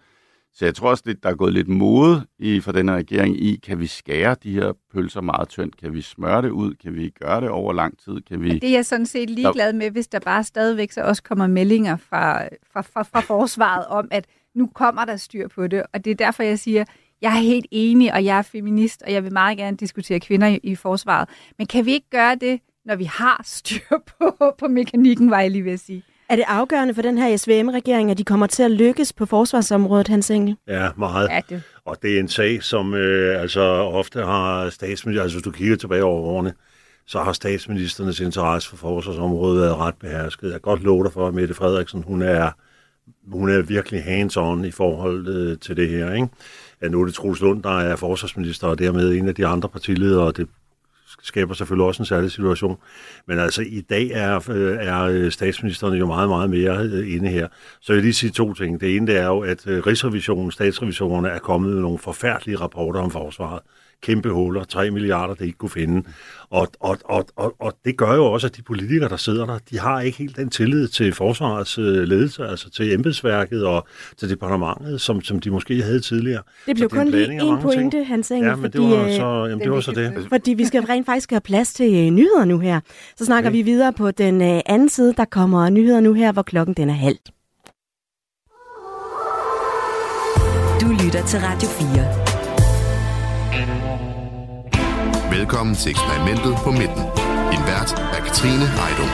Så jeg tror også, det, der er gået lidt mode i, for den her regering i, kan vi skære de her pølser meget tyndt? Kan vi smøre det ud? Kan vi gøre det over lang tid? Kan vi... Det er jeg sådan set ligeglad med, hvis der bare stadigvæk så også kommer meldinger fra, fra, fra, fra forsvaret om, at nu kommer der styr på det. Og det er derfor, jeg siger, jeg er helt enig, og jeg er feminist, og jeg vil meget gerne diskutere kvinder i, i forsvaret. Men kan vi ikke gøre det, når vi har styr på, på mekanikken, var jeg lige ved at sige? Er det afgørende for den her SVM-regering, at de kommer til at lykkes på forsvarsområdet, Hans Engel? Ja, meget. Ja, det. Og det er en sag, som øh, altså ofte har statsminister, altså hvis du kigger tilbage over årene, så har statsministernes interesse for forsvarsområdet været ret behersket. Jeg kan godt love dig for, at Mette Frederiksen, hun er, hun er virkelig hands-on i forhold øh, til det her. Ikke? At nu er det Troels Lund, der er forsvarsminister, og dermed en af de andre partiledere, og det skaber selvfølgelig også en særlig situation. Men altså, i dag er, øh, er øh, statsministeren jo meget, meget mere øh, inde her. Så jeg vil lige sige to ting. Det ene det er jo, at Rigsrevisionen, statsrevisionerne, er kommet med nogle forfærdelige rapporter om forsvaret kæmpe huller, 3 milliarder, det ikke kunne finde. Og, og, og, og, og det gør jo også, at de politikere, der sidder der, de har ikke helt den tillid til forsvarets øh, ledelse, altså til embedsværket og til departementet, som, som de måske havde tidligere. Det blev kun lige en pointe, ting. Hans Engel, ja, men fordi, det var, så, jamen, det var så det. Fordi vi skal rent faktisk have plads til øh, nyheder nu her. Så snakker okay. vi videre på den øh, anden side. Der kommer nyheder nu her, hvor klokken den er halv. Du lytter til Radio 4. Velkommen til eksperimentet på midten. Din vært er Katrine Heidung.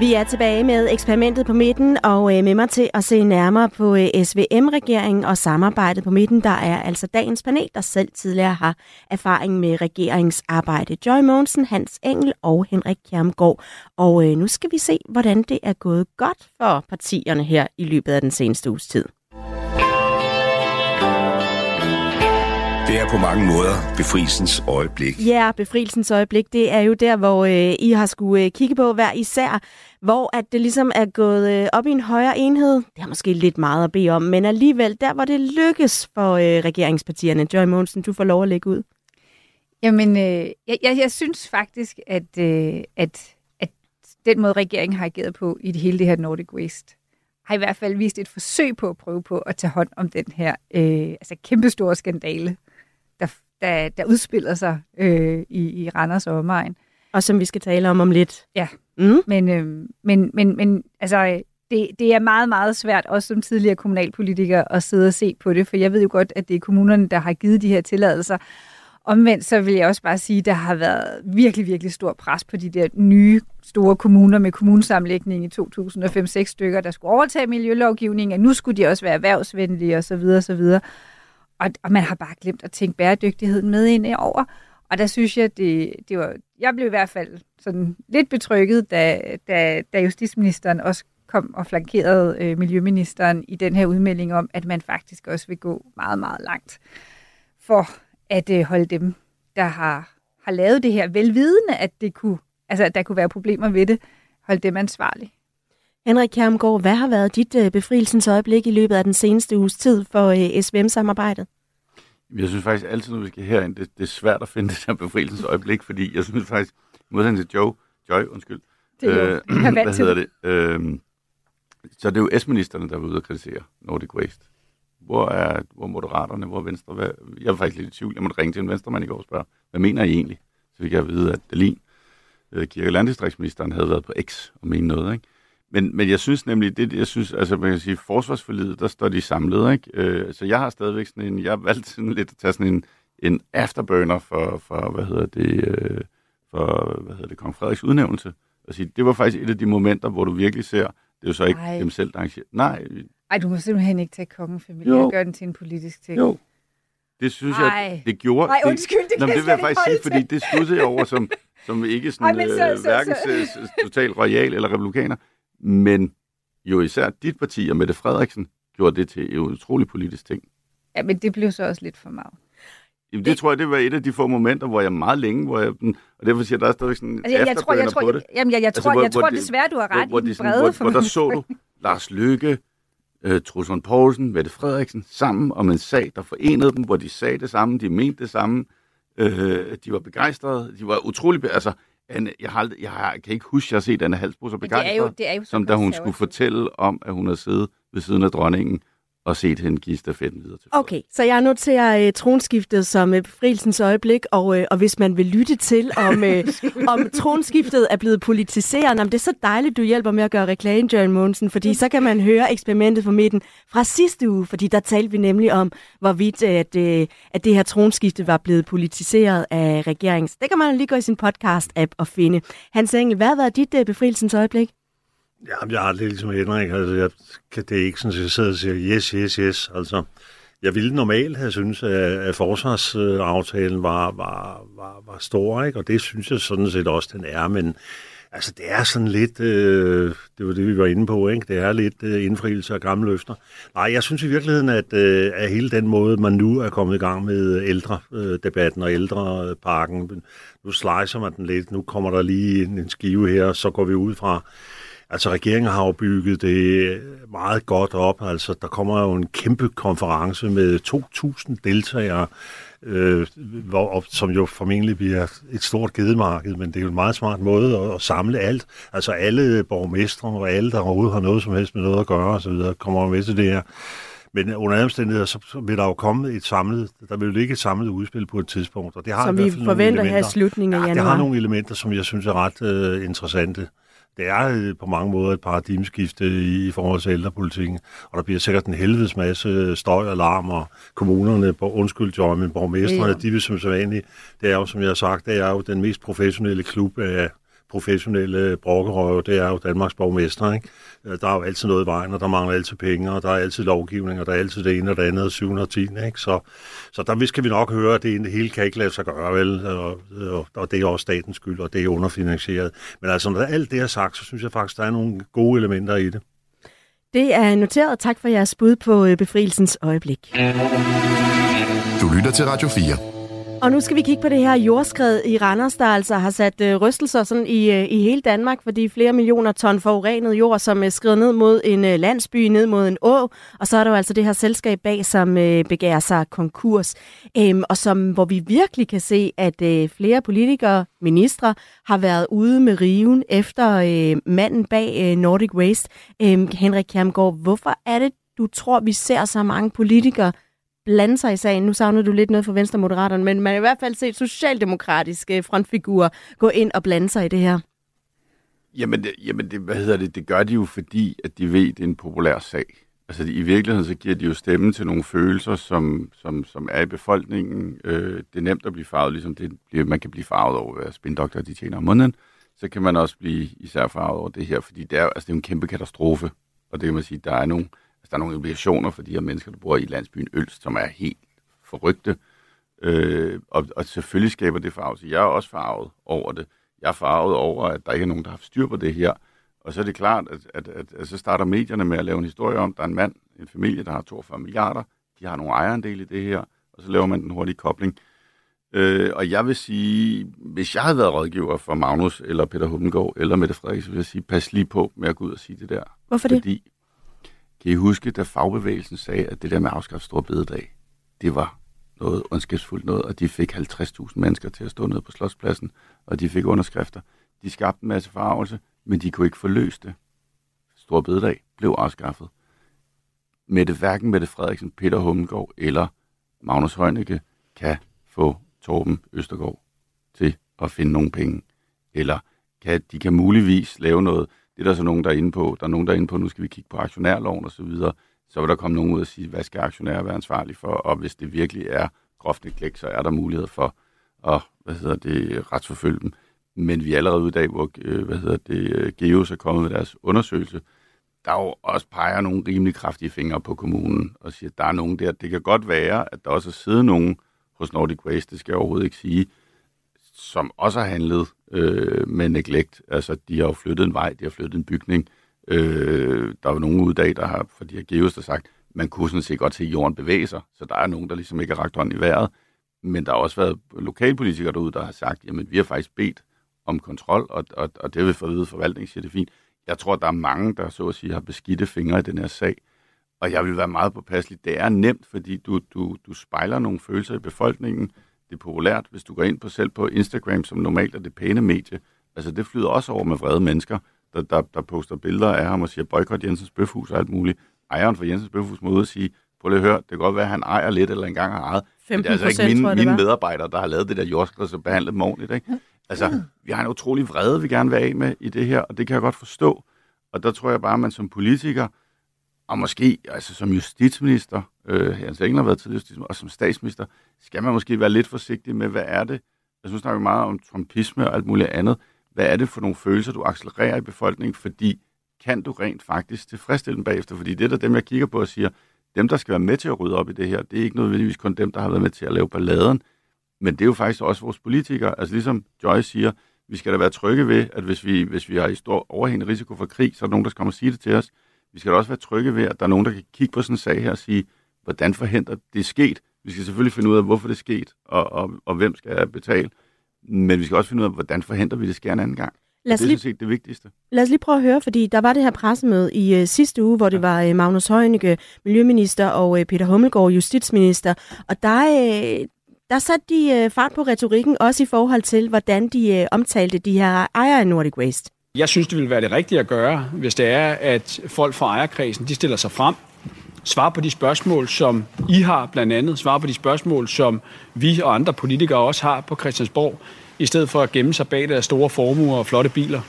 Vi er tilbage med eksperimentet på midten, og øh, med mig til at se nærmere på øh, SVM-regeringen og samarbejdet på midten, der er altså dagens panel, der selv tidligere har erfaring med regeringsarbejde. Joy Mogensen, Hans Engel og Henrik Kjermgaard. Og øh, nu skal vi se, hvordan det er gået godt for partierne her i løbet af den seneste uges tid. Det er på mange måder befrielsens øjeblik. Ja, befrielsens øjeblik, det er jo der, hvor øh, I har skulle øh, kigge på hver især, hvor at det ligesom er gået øh, op i en højere enhed. Det er måske lidt meget at bede om, men alligevel der, hvor det lykkes for øh, regeringspartierne. Joy Monsen, du får lov at lægge ud. Jamen, øh, jeg, jeg, jeg synes faktisk, at, øh, at, at den måde, regeringen har ageret på i det hele det her Nordic Waste, har i hvert fald vist et forsøg på at prøve på at tage hånd om den her øh, altså kæmpestore skandale, der, der, udspiller sig øh, i, i Randers og omegn. Og som vi skal tale om om lidt. Ja, mm. men, øh, men, men, men altså, det, det er meget, meget svært, også som tidligere kommunalpolitiker, at sidde og se på det, for jeg ved jo godt, at det er kommunerne, der har givet de her tilladelser. Omvendt så vil jeg også bare sige, at der har været virkelig, virkelig stor pres på de der nye store kommuner med kommunesamlægning i 2005-6 stykker, der skulle overtage miljølovgivningen, at nu skulle de også være erhvervsvenlige osv. osv. Og, og man har bare glemt at tænke bæredygtigheden med ind over. Og der synes jeg, det, det var, jeg blev i hvert fald sådan lidt betrykket, da, da, da justitsministeren også kom og flankerede øh, miljøministeren i den her udmelding om, at man faktisk også vil gå meget, meget langt for at øh, holde dem, der har, har lavet det her, velvidende, at, det kunne, altså, at der kunne være problemer ved det, holde dem ansvarlige. Henrik Kjermgaard, hvad har været dit øh, befrielsens øjeblik i løbet af den seneste uges tid for øh, SVM-samarbejdet? Jeg synes faktisk altid, når vi skal herind, det, det er svært at finde det her befrielsens øjeblik, fordi jeg synes faktisk, modsat til Joe, Joy, undskyld, det er jo, øh, hvad hedder det? Øh, så det er jo S-ministerne, der er ude og kritisere Nordic Waste. Hvor er, hvor er Moderaterne, hvor er Venstre? Hvad, jeg er faktisk lidt i tvivl. Jeg måtte ringe til en venstremand i går og spørge, hvad mener I egentlig? Så vi kan vide, at Dalin, øh, kirke- og landdistriktsministeren, havde været på X og mente noget. Ikke? Men, men jeg synes nemlig, det jeg synes, altså man kan sige, forsvarsforlidet, der står de samlet, ikke? Øh, så jeg har stadigvæk sådan en, jeg har valgt sådan lidt at tage sådan en, en afterburner for, for hvad hedder det, øh, for, hvad hedder det, Kong Frederiks udnævnelse. Sige, det var faktisk et af de momenter, hvor du virkelig ser, det er jo så ikke Ej. dem selv, der arrangerer. Nej. Ej, du må simpelthen ikke tage kongefamilien og gøre den til en politisk ting. Jo. Det synes Ej. jeg, det gjorde... Nej, undskyld, det, det, det, det vil jeg faktisk sige, fordi det stussede jeg over som, som ikke sådan, Ej, så, øh, så, hverken så. total royal eller republikaner. Men jo især dit parti og Mette Frederiksen gjorde det til en utrolig politisk ting. Ja, men det blev så også lidt for meget. Jamen, det, det tror jeg, det var et af de få momenter, hvor jeg meget længe, hvor jeg, og derfor siger jeg, der er stadigvæk sådan altså, jeg, jeg tror, jeg tror, på det. Jamen, jeg, jeg, altså, tror, hvor, jeg tror hvor desværre, du har ret hvor, i den brede hvor, hvor der så du Lars Løkke, uh, Truls Poulsen, Mette Frederiksen sammen om en sag, der forenede dem, hvor de sagde det samme, de mente det samme, uh, de var begejstrede, de var utrolig, altså Anne, jeg, har aldrig, jeg, har, kan ikke huske, at jeg har set Anne Halsbro så begejstret, det er jo, det er jo som da hun skulle fortælle om, at hun har siddet ved siden af dronningen og set hende give stafetten videre til Okay, så jeg noterer uh, tronskiftet som uh, befrielsens øjeblik, og, uh, og hvis man vil lytte til, om, uh, om tronskiftet er blevet politiseret, jamen, det er så dejligt, du hjælper med at gøre reklame, Jørgen Mogensen, fordi så kan man høre eksperimentet på midten fra sidste uge, fordi der talte vi nemlig om, hvorvidt at, uh, at det her tronskifte var blevet politiseret af regeringen. Så det kan man lige gå i sin podcast-app og finde. Hans Engel, hvad har været dit uh, befrielsens øjeblik? Ja, jeg har det ligesom Henrik. Altså, jeg, kan, det er ikke sådan, at jeg sidder og siger yes, yes, yes. Altså, jeg ville normalt have synes, at, at forsvarsaftalen var, var, var, var stor, ikke? og det synes jeg sådan set også, den er, men altså, det er sådan lidt, øh, det var det, vi var inde på, ikke? det er lidt øh, indfrielse af gamle løfter. Nej, jeg synes i virkeligheden, at, øh, at hele den måde, man nu er kommet i gang med øh, ældre-debatten øh, og ældreparken, nu slicer man den lidt, nu kommer der lige en, en skive her, så går vi ud fra, Altså, regeringen har jo bygget det meget godt op. Altså, der kommer jo en kæmpe konference med 2.000 deltagere, øh, hvor, som jo formentlig bliver et stort gedemarked, men det er jo en meget smart måde at, at samle alt. Altså, alle borgmestre og alle, der overhovedet har noget som helst med noget at gøre osv., kommer med til det her. Men under omstændigheder, så, vil der jo komme et samlet, der vil jo ligge et samlet udspil på et tidspunkt. Og det har som i vi hvert fald forventer her i slutningen af ja, januar. det har nogle elementer, som jeg synes er ret øh, interessante. Det er på mange måder et paradigmeskifte i, i forhold til ældrepolitikken, og der bliver sikkert en helvedes masse støj og larm, og kommunerne, på undskyld Joy, men borgmesterne, Ja. de vil som sædvanligt, det er jo, som jeg har sagt, det er jo den mest professionelle klub af professionelle brokkerøve, det er jo Danmarks borgmester, ikke? Øh, Der er jo altid noget i vejen, og der mangler altid penge, og der er altid lovgivning, og der er altid det ene og det andet, og 710, ikke? Så, så der skal vi nok høre, at det hele kan ikke lade sig gøre, vel? Og, og, og det er også statens skyld, og det er underfinansieret. Men altså, når alt det er sagt, så synes jeg faktisk, der er nogle gode elementer i det. Det er noteret. Tak for jeres bud på øh, befrielsens øjeblik. Du lytter til Radio 4. Og nu skal vi kigge på det her jordskred i Randers, der altså har sat øh, rystelser sådan i, øh, i hele Danmark, fordi flere millioner ton forurenet jord, som øh, skrider ned mod en øh, landsby, ned mod en å, og så er der jo altså det her selskab bag, som øh, begærer sig konkurs, øhm, og som, hvor vi virkelig kan se, at øh, flere politikere, ministre, har været ude med riven efter øh, manden bag øh, Nordic Waste. Øh, Henrik Kjermgaard, hvorfor er det, du tror, vi ser så mange politikere blande sig i sagen. Nu savner du lidt noget fra Venstre Moderaterne, men man har i hvert fald set socialdemokratiske øh, frontfigurer gå ind og blande sig i det her. Jamen, det, jamen det, hvad hedder det, det gør de jo, fordi at de ved, at det er en populær sag. Altså i virkeligheden, så giver de jo stemme til nogle følelser, som, som, som er i befolkningen. Øh, det er nemt at blive farvet, ligesom det, bliver- man kan blive farvet over, hvad spindokter de tjener om måneden. Så kan man også blive især farvet over det her, fordi det er, altså, det er en kæmpe katastrofe. Og det kan man sige, der er nogle, altså, der er nogle implikationer for de her mennesker, der bor i landsbyen Ølst, som er helt forrygte. Øh, og, og selvfølgelig skaber det farvelse. Jeg er også farvet over det. Jeg er farvet over, at der ikke er nogen, der har styr på det her. Og så er det klart, at, at, at, at så starter medierne med at lave en historie om, at der er en mand, en familie, der har 42 milliarder. De har nogle ejerandel i det her, og så laver man den hurtige kobling. Øh, og jeg vil sige, hvis jeg havde været rådgiver for Magnus, eller Peter Hummelgaard, eller Mette Frederiksen, vil jeg sige, pas lige på med at gå ud og sige det der. Hvorfor det? Fordi, kan I huske, da fagbevægelsen sagde, at det der med at afskaffe store bededag, det var noget ondskabsfuldt noget, og de fik 50.000 mennesker til at stå nede på Slotspladsen, og de fik underskrifter. De skabte en masse farvelse, men de kunne ikke forløse det. Stor bededag blev afskaffet. Mette, hverken Mette Frederiksen, Peter Hummelgaard eller Magnus Heunicke kan få Torben Østergaard til at finde nogle penge. Eller kan, de kan muligvis lave noget, det er der så nogen, der er inde på. Der er nogen, der er inde på, nu skal vi kigge på aktionærloven osv. Så, videre. så vil der komme nogen ud og sige, hvad skal aktionærer være ansvarlige for? Og hvis det virkelig er groft neglect, så er der mulighed for at hvad hedder det, retsforfølge dem. Men vi er allerede ude i dag, hvor øh, hvad hedder det, Geos er kommet med deres undersøgelse, der jo også peger nogle rimelig kraftige fingre på kommunen og siger, at der er nogen der. Det kan godt være, at der også er siddet nogen hos Nordic Waste, det skal jeg overhovedet ikke sige, som også har handlet øh, med neglect. Altså, de har jo flyttet en vej, de har flyttet en bygning. Øh, der er jo nogen ude i dag, der har, for de har Geos, der sagt, man kunne sådan set godt se jorden bevæge sig, så der er nogen, der ligesom ikke har ragt hånden i vejret. Men der har også været lokalpolitikere derude, der har sagt, jamen vi har faktisk bedt om kontrol, og, og, og det vil vi få vide, forvaltningen siger det fint. Jeg tror, der er mange, der så at sige har beskidte fingre i den her sag, og jeg vil være meget påpasselig. Det er nemt, fordi du, du, du spejler nogle følelser i befolkningen. Er populært, hvis du går ind på selv på Instagram, som normalt er det pæne medie. Altså det flyder også over med vrede mennesker, der, der, der poster billeder af ham og siger, boykot Jensens Bøfhus og alt muligt. Ejeren for Jensens Bøfhus må ud og sige, prøv lige at høre, det kan godt være, at han ejer lidt eller engang har ejet. Men det er altså ikke 15%, mine, tror jeg, mine medarbejdere, der har lavet det der jordskred, så behandlet dem ordentligt. Ikke? Altså, vi har en utrolig vrede, vi gerne vil af med i det her, og det kan jeg godt forstå. Og der tror jeg bare, at man som politiker, og måske altså som justitsminister, øh, Hans Engel har været til justitsminister, og som statsminister, skal man måske være lidt forsigtig med, hvad er det? Altså, jeg synes, snakker vi meget om trumpisme og alt muligt andet. Hvad er det for nogle følelser, du accelererer i befolkningen? Fordi kan du rent faktisk tilfredsstille dem bagefter? Fordi det er der dem, jeg kigger på og siger, dem, der skal være med til at rydde op i det her, det er ikke nødvendigvis kun dem, der har været med til at lave balladen, men det er jo faktisk også vores politikere. Altså ligesom Joy siger, vi skal da være trygge ved, at hvis vi, hvis vi har i stor overhængende risiko for krig, så er der nogen, der skal komme og sige det til os. Vi skal da også være trygge ved, at der er nogen, der kan kigge på sådan en sag her og sige, hvordan forhindrer det er sket. Vi skal selvfølgelig finde ud af, hvorfor det er sket, og, og, og hvem skal betale. Men vi skal også finde ud af, hvordan forhindrer vi det sker en anden gang. Lad os det er lige, set det vigtigste. Lad os lige prøve at høre, fordi der var det her pressemøde i uh, sidste uge, hvor det var uh, Magnus Heunicke, miljøminister, og uh, Peter Hummelgaard, justitsminister. Og der, uh, der satte de uh, fart på retorikken, også i forhold til, hvordan de uh, omtalte de her ejere af Nordic Waste. Jeg synes, det ville være det rigtige at gøre, hvis det er, at folk fra ejerkredsen de stiller sig frem, svarer på de spørgsmål, som I har blandt andet, svarer på de spørgsmål, som vi og andre politikere også har på Christiansborg, i stedet for at gemme sig bag deres store formuer og flotte biler.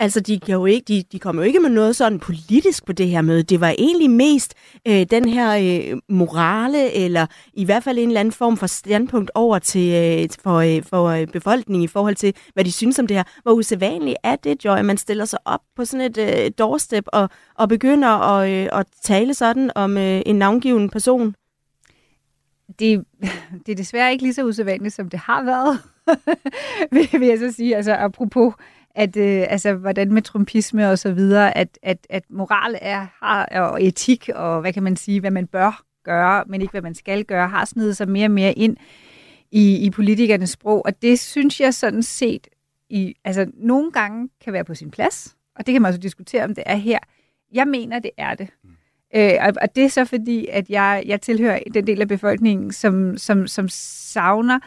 Altså, de, kan jo ikke, de, de kom jo ikke med noget sådan politisk på det her møde. Det var egentlig mest øh, den her øh, morale, eller i hvert fald en eller anden form for standpunkt over til øh, for, øh, for øh, befolkningen i forhold til, hvad de synes om det her. Hvor usædvanligt er det, Joy, at man stiller sig op på sådan et øh, doorstep og, og begynder at, øh, at tale sådan om øh, en navngiven person? Det, det er desværre ikke lige så usædvanligt, som det har været, vil jeg så sige. Altså apropos at øh, altså, hvordan med trumpisme og så videre, at, at, at moral er, har, og etik, og hvad kan man sige, hvad man bør gøre, men ikke hvad man skal gøre, har snedet sig mere og mere ind i, i politikernes sprog, og det synes jeg sådan set, i, altså nogle gange kan være på sin plads, og det kan man også diskutere, om det er her. Jeg mener, det er det. Mm. Øh, og, og det er så fordi, at jeg, jeg tilhører den del af befolkningen, som, som, som savner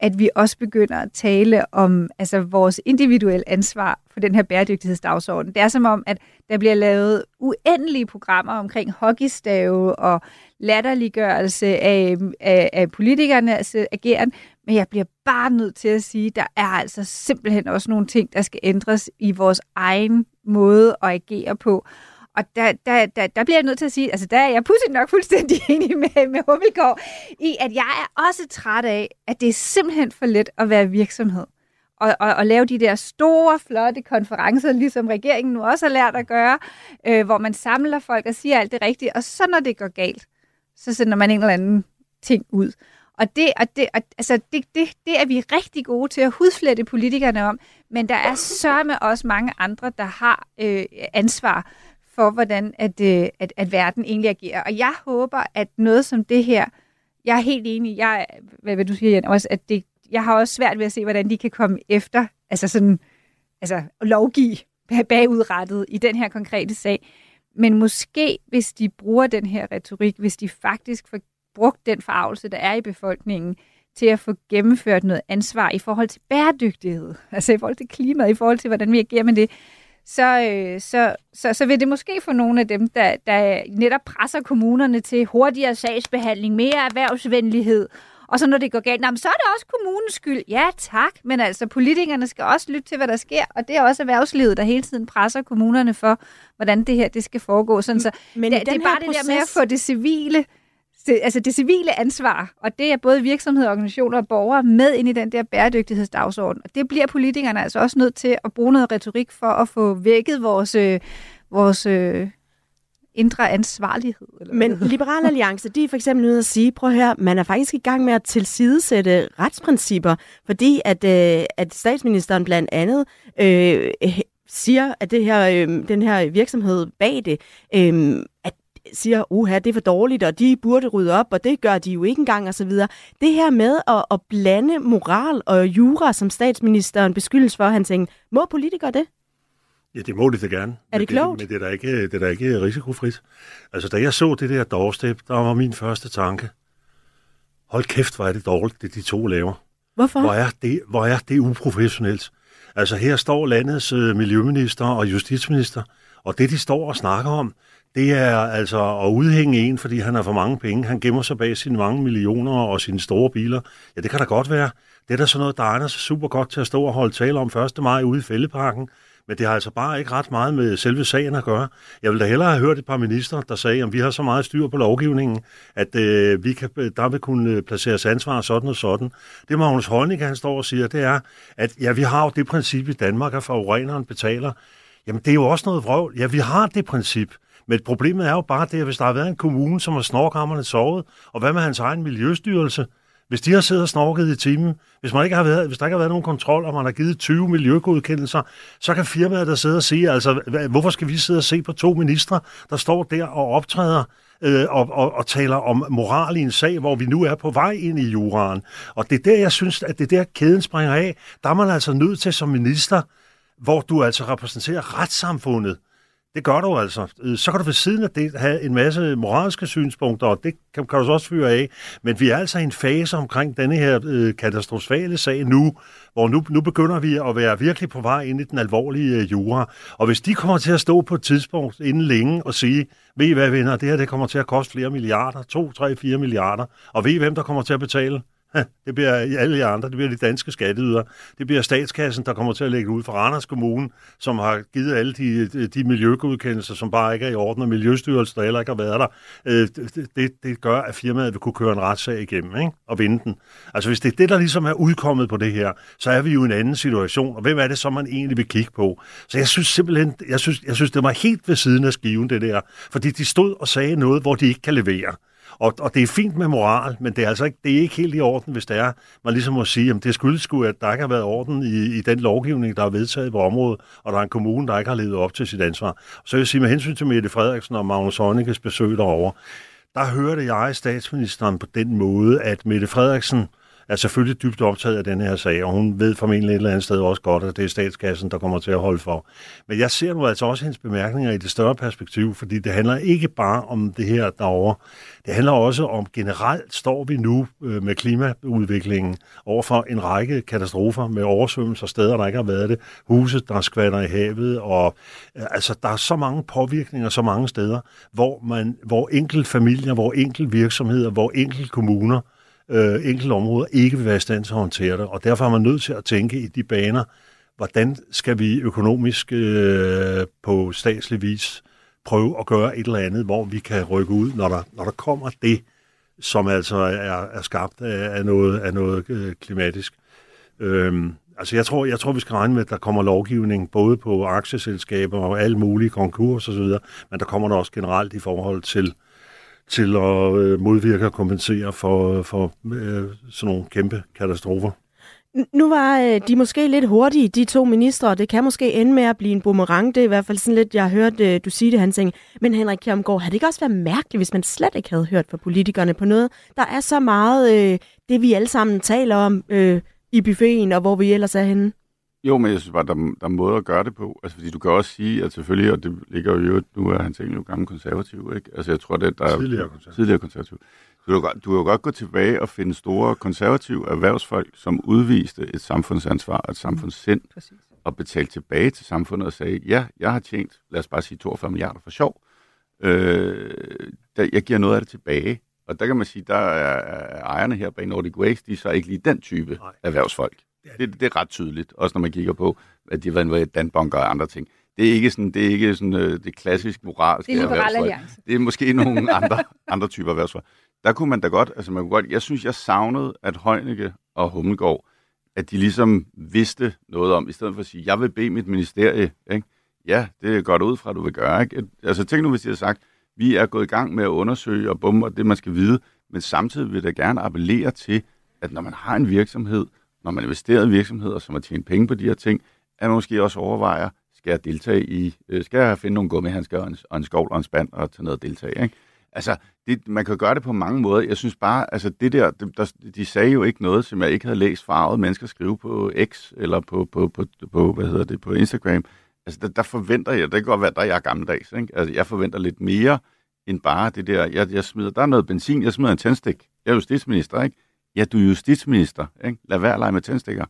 at vi også begynder at tale om altså, vores individuelle ansvar for den her bæredygtighedsdagsorden. Det er som om, at der bliver lavet uendelige programmer omkring hockeystave og latterliggørelse af, af, af politikernes ageren, men jeg bliver bare nødt til at sige, at der er altså simpelthen også nogle ting, der skal ændres i vores egen måde at agere på. Og der, der, der, der bliver jeg nødt til at sige, altså der er jeg pludselig nok fuldstændig enig med, med Hummelgaard, i at jeg er også træt af, at det er simpelthen for let at være virksomhed. Og, og, og lave de der store, flotte konferencer, ligesom regeringen nu også har lært at gøre, øh, hvor man samler folk og siger alt det rigtige, og så når det går galt, så sender man en eller anden ting ud. Og det, og det, og, altså, det, det, det er vi rigtig gode til at hudflette politikerne om, men der er sørme også mange andre, der har øh, ansvar for, hvordan at, øh, at, at verden egentlig agerer. Og jeg håber, at noget som det her, jeg er helt enig, jeg, hvad vil du sige, Jan, også, at det, jeg har også svært ved at se, hvordan de kan komme efter, altså sådan, altså lovgive bagudrettet i den her konkrete sag. Men måske, hvis de bruger den her retorik, hvis de faktisk får brugt den forarvelse, der er i befolkningen, til at få gennemført noget ansvar i forhold til bæredygtighed, altså i forhold til klimaet, i forhold til, hvordan vi agerer med det, så, øh, så, så, så vil det måske få nogle af dem, der, der netop presser kommunerne til hurtigere sagsbehandling, mere erhvervsvenlighed, og så når det går galt, så er det også kommunens skyld. Ja, tak, men altså politikerne skal også lytte til, hvad der sker, og det er også erhvervslivet, der hele tiden presser kommunerne for, hvordan det her det skal foregå. Sådan, så men det, det er bare proces... det der med at få det civile det, altså det civile ansvar, og det er både virksomheder, organisationer og borgere med ind i den der bæredygtighedsdagsorden. Og det bliver politikerne altså også nødt til at bruge noget retorik for at få vækket vores, øh, vores øh, indre ansvarlighed. Eller Men Liberal Alliance, de er for eksempel nødt at sige, prøv høre, man er faktisk i gang med at tilsidesætte retsprincipper, fordi at, øh, at statsministeren blandt andet øh, siger, at det her, øh, den her virksomhed bag det, øh, at siger, uha, det er for dårligt, og de burde rydde op, og det gør de jo ikke engang, og så videre. Det her med at, at blande moral og jura, som statsministeren beskyldes for, han tænker, må politikere det? Ja, det må de da gerne. Er det klogt? Men det er da ikke, det er da ikke risikofrit. Altså, da jeg så det der doorstep, der var min første tanke, hold kæft, hvor er det dårligt, det de to laver. Hvorfor? Hvor er det, hvor er det uprofessionelt? Altså, her står landets øh, miljøminister og justitsminister, og det, de står og snakker om, det er altså at udhænge en, fordi han har for mange penge. Han gemmer sig bag sine mange millioner og sine store biler. Ja, det kan da godt være. Det er da sådan noget, der egner sig super godt til at stå og holde tale om 1. maj ude i Fældeparken. Men det har altså bare ikke ret meget med selve sagen at gøre. Jeg ville da hellere have hørt et par minister, der sagde, at vi har så meget styr på lovgivningen, at øh, vi kan, øh, der vil kunne øh, placeres ansvar sådan og sådan. Det Magnus Heunicke, han står og siger, det er, at ja, vi har jo det princip i Danmark, at forureneren betaler. Jamen, det er jo også noget vrøvl. Ja, vi har det princip. Men problemet er jo bare det, at hvis der har været en kommune, som har snorkammerne sovet, og hvad med hans egen miljøstyrelse? Hvis de har siddet og snorket i timen, hvis, man ikke har været, hvis der ikke har været nogen kontrol, og man har givet 20 miljøgodkendelser, så kan firmaet der sidde og sige, altså, hvorfor skal vi sidde og se på to ministre, der står der og optræder øh, og, og, og taler om moral i en sag, hvor vi nu er på vej ind i juraen. Og det er der, jeg synes, at det der kæden springer af. Der er man altså nødt til som minister hvor du altså repræsenterer retssamfundet. Det gør du altså. Øh, så kan du ved siden af det have en masse moralske synspunkter, og det kan, kan du så også fyre af. Men vi er altså i en fase omkring denne her øh, katastrofale sag nu, hvor nu, nu begynder vi at være virkelig på vej ind i den alvorlige øh, jura. Og hvis de kommer til at stå på et tidspunkt inden længe og sige, ved I hvad venner, det her det kommer til at koste flere milliarder, 2, 3, 4 milliarder, og ved I hvem der kommer til at betale? Det bliver alle de andre, det bliver de danske skatteyder. Det bliver statskassen, der kommer til at lægge ud for Randers Kommune, som har givet alle de, de miljøgodkendelser, som bare ikke er i orden, og Miljøstyrelsen, der heller ikke har været der. Øh, det, det gør, at firmaet vil kunne køre en retssag igennem ikke? og vinde den. Altså hvis det er det, der ligesom er udkommet på det her, så er vi jo i en anden situation, og hvem er det så, man egentlig vil kigge på? Så jeg synes simpelthen, jeg synes, jeg synes det var helt ved siden af skiven, det der. Fordi de stod og sagde noget, hvor de ikke kan levere. Og, og det er fint med moral, men det er altså ikke, det er ikke helt i orden, hvis det er, man ligesom må sige, at det skyldes sgu, at der ikke har været orden i, i den lovgivning, der er vedtaget på området, og der er en kommune, der ikke har levet op til sit ansvar. Så jeg vil sige, med hensyn til Mette Frederiksen og Magnus Heunicke's besøg derovre, der hørte jeg statsministeren på den måde, at Mette Frederiksen er selvfølgelig dybt optaget af den her sag, og hun ved formentlig et eller andet sted også godt, at det er statskassen, der kommer til at holde for. Men jeg ser nu altså også hendes bemærkninger i det større perspektiv, fordi det handler ikke bare om det her derovre. Det handler også om, generelt står vi nu øh, med klimaudviklingen overfor en række katastrofer med oversvømmelser, steder, der ikke har været det, huse, der skvatter i havet, og øh, altså, der er så mange påvirkninger så mange steder, hvor, man, hvor enkelt familier, hvor enkelt virksomheder, hvor enkelt kommuner øh, enkelte områder ikke vil være i stand til at håndtere det. Og derfor er man nødt til at tænke i de baner, hvordan skal vi økonomisk øh, på statslig vis prøve at gøre et eller andet, hvor vi kan rykke ud, når der, når der kommer det, som altså er, er skabt af, af noget, af noget øh, klimatisk. Øhm, altså jeg tror, jeg tror, vi skal regne med, at der kommer lovgivning både på aktieselskaber og alle mulige konkurser osv., men der kommer der også generelt i forhold til øh, til at øh, modvirke og kompensere for, for øh, sådan nogle kæmpe katastrofer. Nu var øh, de måske lidt hurtige, de to ministre, det kan måske ende med at blive en boomerang. Det er i hvert fald sådan lidt, jeg har hørt øh, du sige det, han tænkte. Men Henrik Kjermgaard, havde det ikke også været mærkeligt, hvis man slet ikke havde hørt fra politikerne på noget? Der er så meget øh, det, vi alle sammen taler om øh, i buffeten, og hvor vi ellers er henne. Jo, men jeg synes bare, der, der er måder at gøre det på. Altså, fordi du kan også sige, at selvfølgelig, og det ligger jo nu er han egentlig jo gammel konservativ, ikke? Altså, jeg tror, det der er tidligere konservativ. Tidligere konservativ. Så du, du kan jo godt gå tilbage og finde store konservative erhvervsfolk, som udviste et samfundsansvar og et samfundssind, mm, og betalte tilbage til samfundet og sagde, ja, jeg har tjent, lad os bare sige 42 milliarder for sjov. Øh, der, jeg giver noget af det tilbage. Og der kan man sige, der er ejerne her bag Nordic Waste, de er så ikke lige den type Nej. erhvervsfolk. Det, det er ret tydeligt, også når man kigger på, at de har været involveret i Danbunker og andre ting. Det er ikke sådan, det er ikke sådan øh, det klassisk moralske Det er liberal alliance. Det er måske nogle andre, andre typer erhvervsfolk. Der kunne man da godt, altså man kunne godt, jeg synes, jeg savnede, at Højnække og Hummelgaard, at de ligesom vidste noget om, i stedet for at sige, jeg vil bede mit ministerie, ikke? ja, det er godt ud fra, at du vil gøre. Ikke? Altså tænk nu, hvis de havde sagt, vi er gået i gang med at undersøge og bombe det, man skal vide, men samtidig vil jeg gerne appellere til, at når man har en virksomhed, når man investerer i virksomheder, som har tjent penge på de her ting, at man måske også overvejer, skal jeg deltage i, øh, skal jeg finde nogle gummihandsker og en, og en skovl og en spand og tage noget at deltage, ikke? Altså, det, man kan gøre det på mange måder. Jeg synes bare, altså det der, det, der, de sagde jo ikke noget, som jeg ikke havde læst farvet mennesker skrive på X, eller på, på, på, på hvad hedder det, på Instagram. Altså, der, der forventer jeg, det kan godt være, der jeg er gammeldags, ikke? Altså, jeg forventer lidt mere, end bare det der, jeg, jeg smider, der er noget benzin, jeg smider en tændstik. Jeg er justitsminister, ikke? Ja, du er justitsminister. Ikke? Lad være at lege med tændstikker.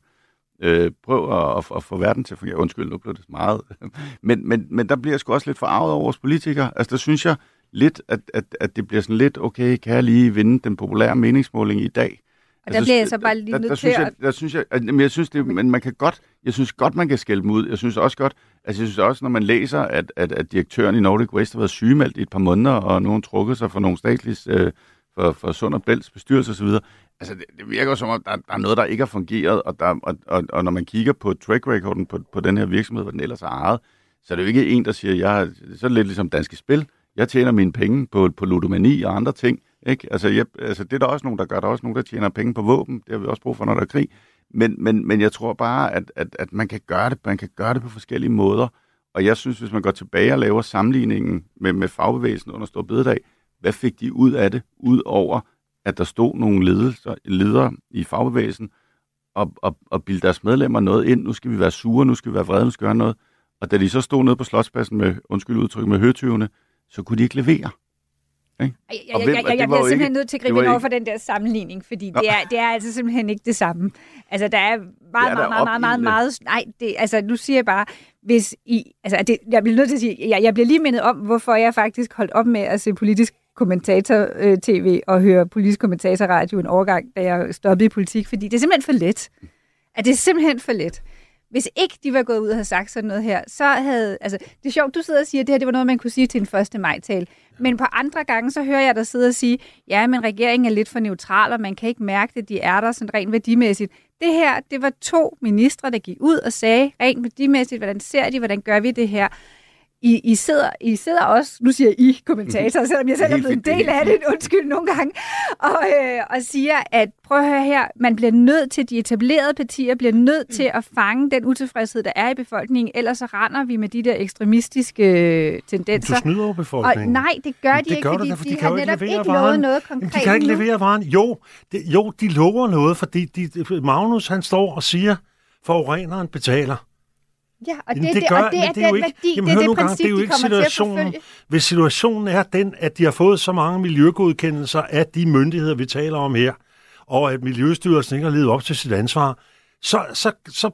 Øh, prøv at, at, at få verden til at fungere. Undskyld, nu blev det meget. men, men, men der bliver jeg sgu også lidt forarvet over vores politikere. Altså, der synes jeg lidt, at, at, at det bliver sådan lidt, okay, kan jeg lige vinde den populære meningsmåling i dag? Og der altså, bliver jeg så bare lige nødt til at... Der synes jeg, at, men jeg synes, det, men man kan godt, jeg synes godt, man kan skælde dem ud. Jeg synes også godt, altså jeg synes også, når man læser, at, at, at direktøren i Nordic Waste har været sygemeldt i et par måneder, og nogen trukket sig for nogle statlige, øh, for, for Sund og Bælts bestyrelse osv., altså det, det virker som om, der, der er noget, der ikke har fungeret, og, der, og, og, og når man kigger på track recorden på, på den her virksomhed, hvor den ellers er ejet, så er det jo ikke en, der siger, jeg så er det lidt ligesom danske spil, jeg tjener mine penge på, på ludomani og andre ting, ikke? Altså, jeg, altså, det er der også nogen, der gør. Der er også nogen, der tjener penge på våben. Det har vi også brug for, når der er krig. Men, men, men jeg tror bare, at, at, at man, kan gøre det, man kan gøre det på forskellige måder. Og jeg synes, hvis man går tilbage og laver sammenligningen med, med fagbevægelsen under Stor Bededag, hvad fik de ud af det, ud over at der stod nogle ledelser, ledere i fagbevægelsen og, og, og bildte deres medlemmer noget ind. Nu skal vi være sure, nu skal vi være vrede, nu skal vi gøre noget. Og da de så stod nede på Slotspladsen med, undskyld udtryk, med høtyvene, så kunne de ikke levere. Jeg, jeg, jeg, jeg, jeg, jeg bliver simpelthen ikke, nødt til at gribe ind over for den der sammenligning, fordi det er, det er altså simpelthen ikke det samme. Altså, der er meget, meget, meget, meget, meget, meget, nej, det, altså, nu siger jeg bare, hvis I, altså, det, jeg bliver nødt til at sige, jeg, jeg bliver lige mindet om, hvorfor jeg faktisk holdt op med at se politisk kommentator-tv øh, og høre politisk kommentator-radio en overgang, da jeg stoppede i politik, fordi det er simpelthen for let. At det er simpelthen for let. Hvis ikke de var gået ud og havde sagt sådan noget her, så havde... Altså, det er sjovt, du sidder og siger, at det her det var noget, man kunne sige til en 1. maj-tale. Men på andre gange, så hører jeg dig sidde og sige, ja, men regeringen er lidt for neutral, og man kan ikke mærke det, de er der sådan rent værdimæssigt. Det her, det var to ministre, der gik ud og sagde rent værdimæssigt, hvordan ser de, hvordan gør vi det her. I, I, sidder, I sidder også, nu siger I kommentatorer, selvom jeg selv er blevet en del af det, undskyld nogle gange, og, øh, og siger, at prøv at høre her, man bliver nødt til, de etablerede partier bliver nødt til at fange den utilfredshed, der er i befolkningen, ellers så render vi med de der ekstremistiske øh, tendenser. Du snyder over befolkningen. Og nej, det gør de det ikke, gør fordi der, for de, de har netop ikke lovet noget konkret De kan ikke levere varen. Jo, det, jo, de lover noget, fordi de, Magnus han står og siger, forureneren betaler. Ja, og det, det, gør, og det er det er jo den ikke, værdi, jamen, det er det nu gang, princip, det er jo de ikke at situationen. Hvis situationen er den, at de har fået så mange miljøgodkendelser af de myndigheder, vi taler om her, og at Miljøstyrelsen ikke har levet op til sit ansvar, så, så, så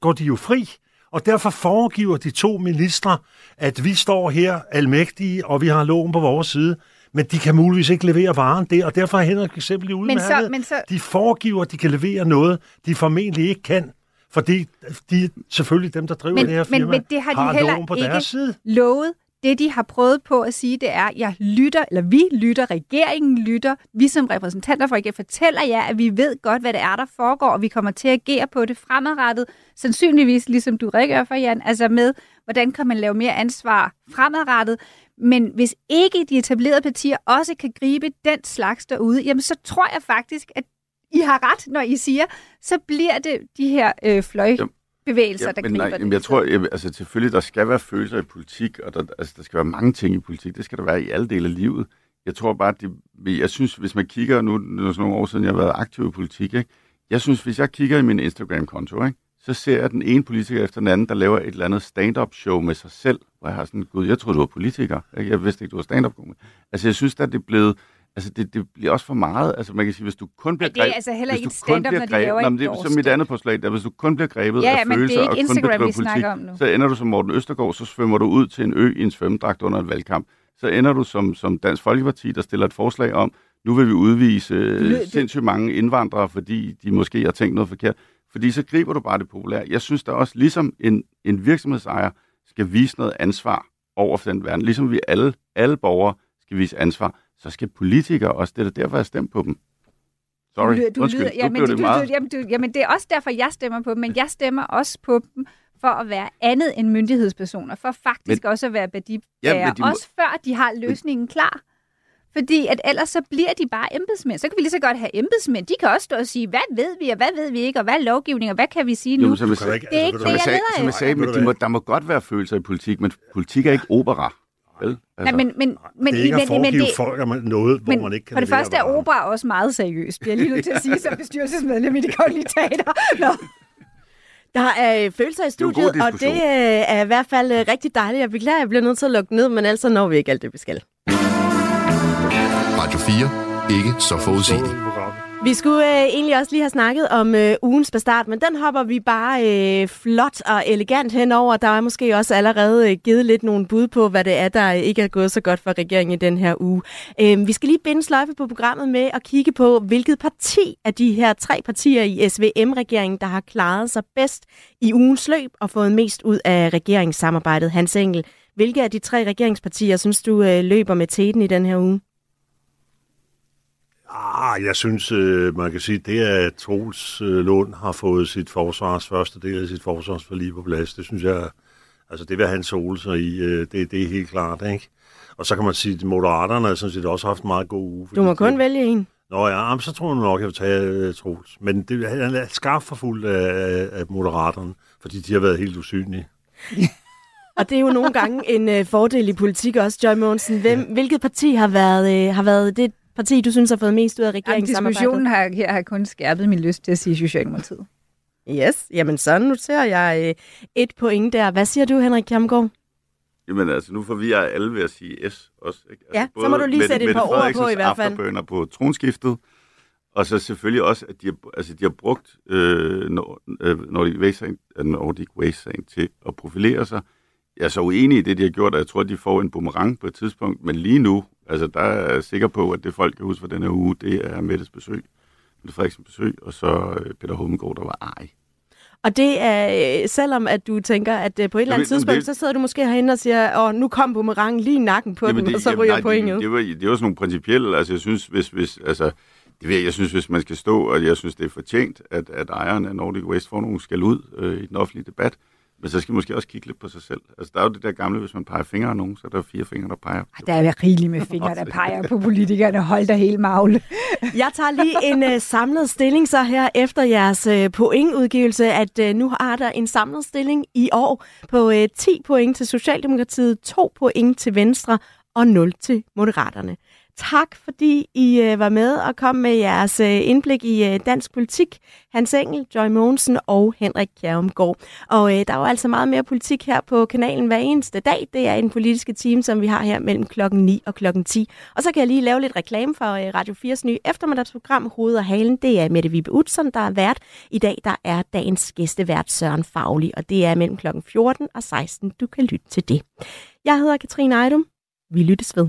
går de jo fri. Og derfor foregiver de to ministre, at vi står her almægtige, og vi har loven på vores side, men de kan muligvis ikke levere varen der, og derfor er Henrik eksempel udmærket. Men så, men så, De foregiver, at de kan levere noget, de formentlig ikke kan. Fordi de, selvfølgelig dem, der driver men, det her firma, men, men det har de har heller på ikke deres side. lovet. Det, de har prøvet på at sige, det er, jeg lytter, eller vi lytter, regeringen lytter, vi som repræsentanter for regeringen fortæller jer, at vi ved godt, hvad det er, der foregår, og vi kommer til at agere på det fremadrettet, sandsynligvis, ligesom du redegør for, Jan, altså med, hvordan kan man lave mere ansvar fremadrettet. Men hvis ikke de etablerede partier også kan gribe den slags derude, jamen så tror jeg faktisk, at I har ret, når I siger, så bliver det de her øh, fløjbevægelser, der men griber nej, det. jamen, jeg tror, jeg, altså selvfølgelig, der skal være følelser i politik, og der, altså, der skal være mange ting i politik. Det skal der være i alle dele af livet. Jeg tror bare, det, jeg synes, hvis man kigger, nu er sådan nogle år siden, jeg har været aktiv i politik, ikke? jeg synes, hvis jeg kigger i min Instagram-konto, ikke? så ser jeg den ene politiker efter den anden, der laver et eller andet stand-up show med sig selv, hvor jeg har sådan, gud, jeg troede, du var politiker. Ikke? Jeg vidste ikke, du var stand-up komiker. Altså, jeg synes, at det er blevet, altså, det, det bliver også for meget. Altså, man kan sige, hvis du kun bliver det er grebet... altså heller ikke et stand-up, når de grebet, laver Nå, et men det er som mit andet påslag, der hvis du kun bliver grebet Ja, ja, af er følelser og kun Instagram, bedriver politik, om nu. så ender du som Morten Østergaard, så svømmer du ud til en ø i en svømmedragt under en valgkamp. Så ender du som, som Dansk Folkeparti, der stiller et forslag om, nu vil vi udvise øh, sindssygt mange indvandrere, fordi de måske har tænkt noget forkert. Fordi så griber du bare det populære. Jeg synes da også, ligesom en, en virksomhedsejer skal vise noget ansvar over for den verden, ligesom vi alle, alle borgere skal vise ansvar, så skal politikere også. Det er derfor, jeg stemmer på dem. Sorry, Du, du undskyld, lyder, jamen, blev det du, meget... Du, jamen, du, jamen, det er også derfor, jeg stemmer på dem, men jeg stemmer også på dem for at være andet end myndighedspersoner, for faktisk men, også at være værdibærere, Ja, men de må- også før de har løsningen klar. Fordi at ellers så bliver de bare embedsmænd. Så kan vi lige så godt have embedsmænd. De kan også stå og sige, hvad ved vi, og hvad ved vi ikke, og hvad er lovgivning, og hvad kan vi sige nu? Jo, men som jeg, Du det er altså, ikke du det, jeg jeg sagde, leder som jeg sagde men du de må, der må godt være følelser i politik, men politik er ikke opera. Vel? Altså, Nej, men, men, men, det er ikke men, at foregive men, det, folk om noget, hvor men man ikke kan for det første er opera også meget seriøst, bliver jeg lige nødt til at sige, som bestyrelsesmedlem i det kongelige teater. Nå. Der er øh, følelser i studiet, og det diskussion. øh, er i hvert fald øh, rigtig dejligt. Jeg beklager, jeg bliver nødt til at lukke ned, men altså når vi ikke alt det, vi skal. Radio 4. Ikke så forudsigeligt. Vi skulle øh, egentlig også lige have snakket om øh, ugens bastard, men den hopper vi bare øh, flot og elegant henover. Der er måske også allerede øh, givet lidt nogle bud på, hvad det er, der ikke er gået så godt for regeringen i den her uge. Øh, vi skal lige binde sløjfe på programmet med at kigge på, hvilket parti af de her tre partier i SVM-regeringen, der har klaret sig bedst i ugens løb og fået mest ud af regeringssamarbejdet. Hans Engel, hvilke af de tre regeringspartier synes du øh, løber med teten i den her uge? Ah, jeg synes, øh, man kan sige, det at Troels øh, Lund har fået sit forsvars første del af sit forsvarsforlig på plads, det synes jeg, altså det vil han sole sig i, øh, det, det er helt klart, ikke? Og så kan man sige, at Moderaterne har sådan set også haft en meget god uge. Du må kun de- vælge en. Nå ja, så tror jeg nok, jeg vil tage uh, Troels. Men det, han er skarpt forfulgt af, af, Moderaterne, fordi de har været helt usynlige. Og det er jo nogle gange en øh, fordel i politik også, Joy Mogensen. Hvem, hvilket parti har været, øh, har været det parti, du synes har fået mest ud af Jamen, regeringssamarbejdet? diskussionen har, her har kun skærpet min lyst til at sige Socialdemokratiet. Yes, jamen så noterer jeg øh, et point der. Hvad siger du, Henrik Kjermgaard? Jamen altså, nu forvirrer jeg alle ved at sige S også. Ikke? Altså, ja, så må du lige Mette, sætte et Mette par ord på i hvert fald. afterbønner på tronskiftet, og så selvfølgelig også, at de har, altså, de har brugt øh, Nordic Waste-sagen Nordic Waste til at profilere sig. Jeg er så uenig i det, de har gjort, og jeg tror, de får en boomerang på et tidspunkt, men lige nu, altså der er jeg sikker på, at det folk kan huske for den her uge, det er Mettes besøg, Mette Frederiksen besøg, og så øh, Peter Hummelgaard, der var ej. Og det er, øh, selvom at du tænker, at øh, på et eller andet tidspunkt, det... så sidder du måske herinde og siger, åh, nu kom boomerangen lige i nakken på jamen, den, det, og så ryger jamen, pointet. Det, det, var, det var sådan nogle principielle, altså jeg synes, hvis, hvis, altså, det ved jeg, jeg synes, hvis man skal stå, og jeg synes, det er fortjent, at, at ejeren af Nordic Waste får nogle skal ud øh, i den offentlige debat, men så skal man måske også kigge lidt på sig selv. Altså, der er jo det der gamle, hvis man peger fingre af nogen, så er der fire fingre, der peger. Der er rigeligt med fingre, der peger på politikerne. Hold da helt magle. Jeg tager lige en uh, samlet stilling så her efter jeres uh, pointudgivelse, at uh, nu har der en samlet stilling i år på uh, 10 point til Socialdemokratiet, 2 point til Venstre og 0 til Moderaterne. Tak, fordi I øh, var med og kom med jeres øh, indblik i øh, dansk politik. Hans Engel, Joy Mogensen og Henrik Kjærumgaard. Og øh, der er jo altså meget mere politik her på kanalen hver eneste dag. Det er en politiske team, som vi har her mellem klokken 9 og klokken 10. Og så kan jeg lige lave lidt reklame for øh, Radio 4's nye eftermiddagsprogram Hoved og Halen. Det er Mette Vibe Utzon, der er vært. I dag der er dagens gæstevært Søren Fagli, og det er mellem klokken 14 og 16. Du kan lytte til det. Jeg hedder Katrine Ejdum. Vi lyttes ved.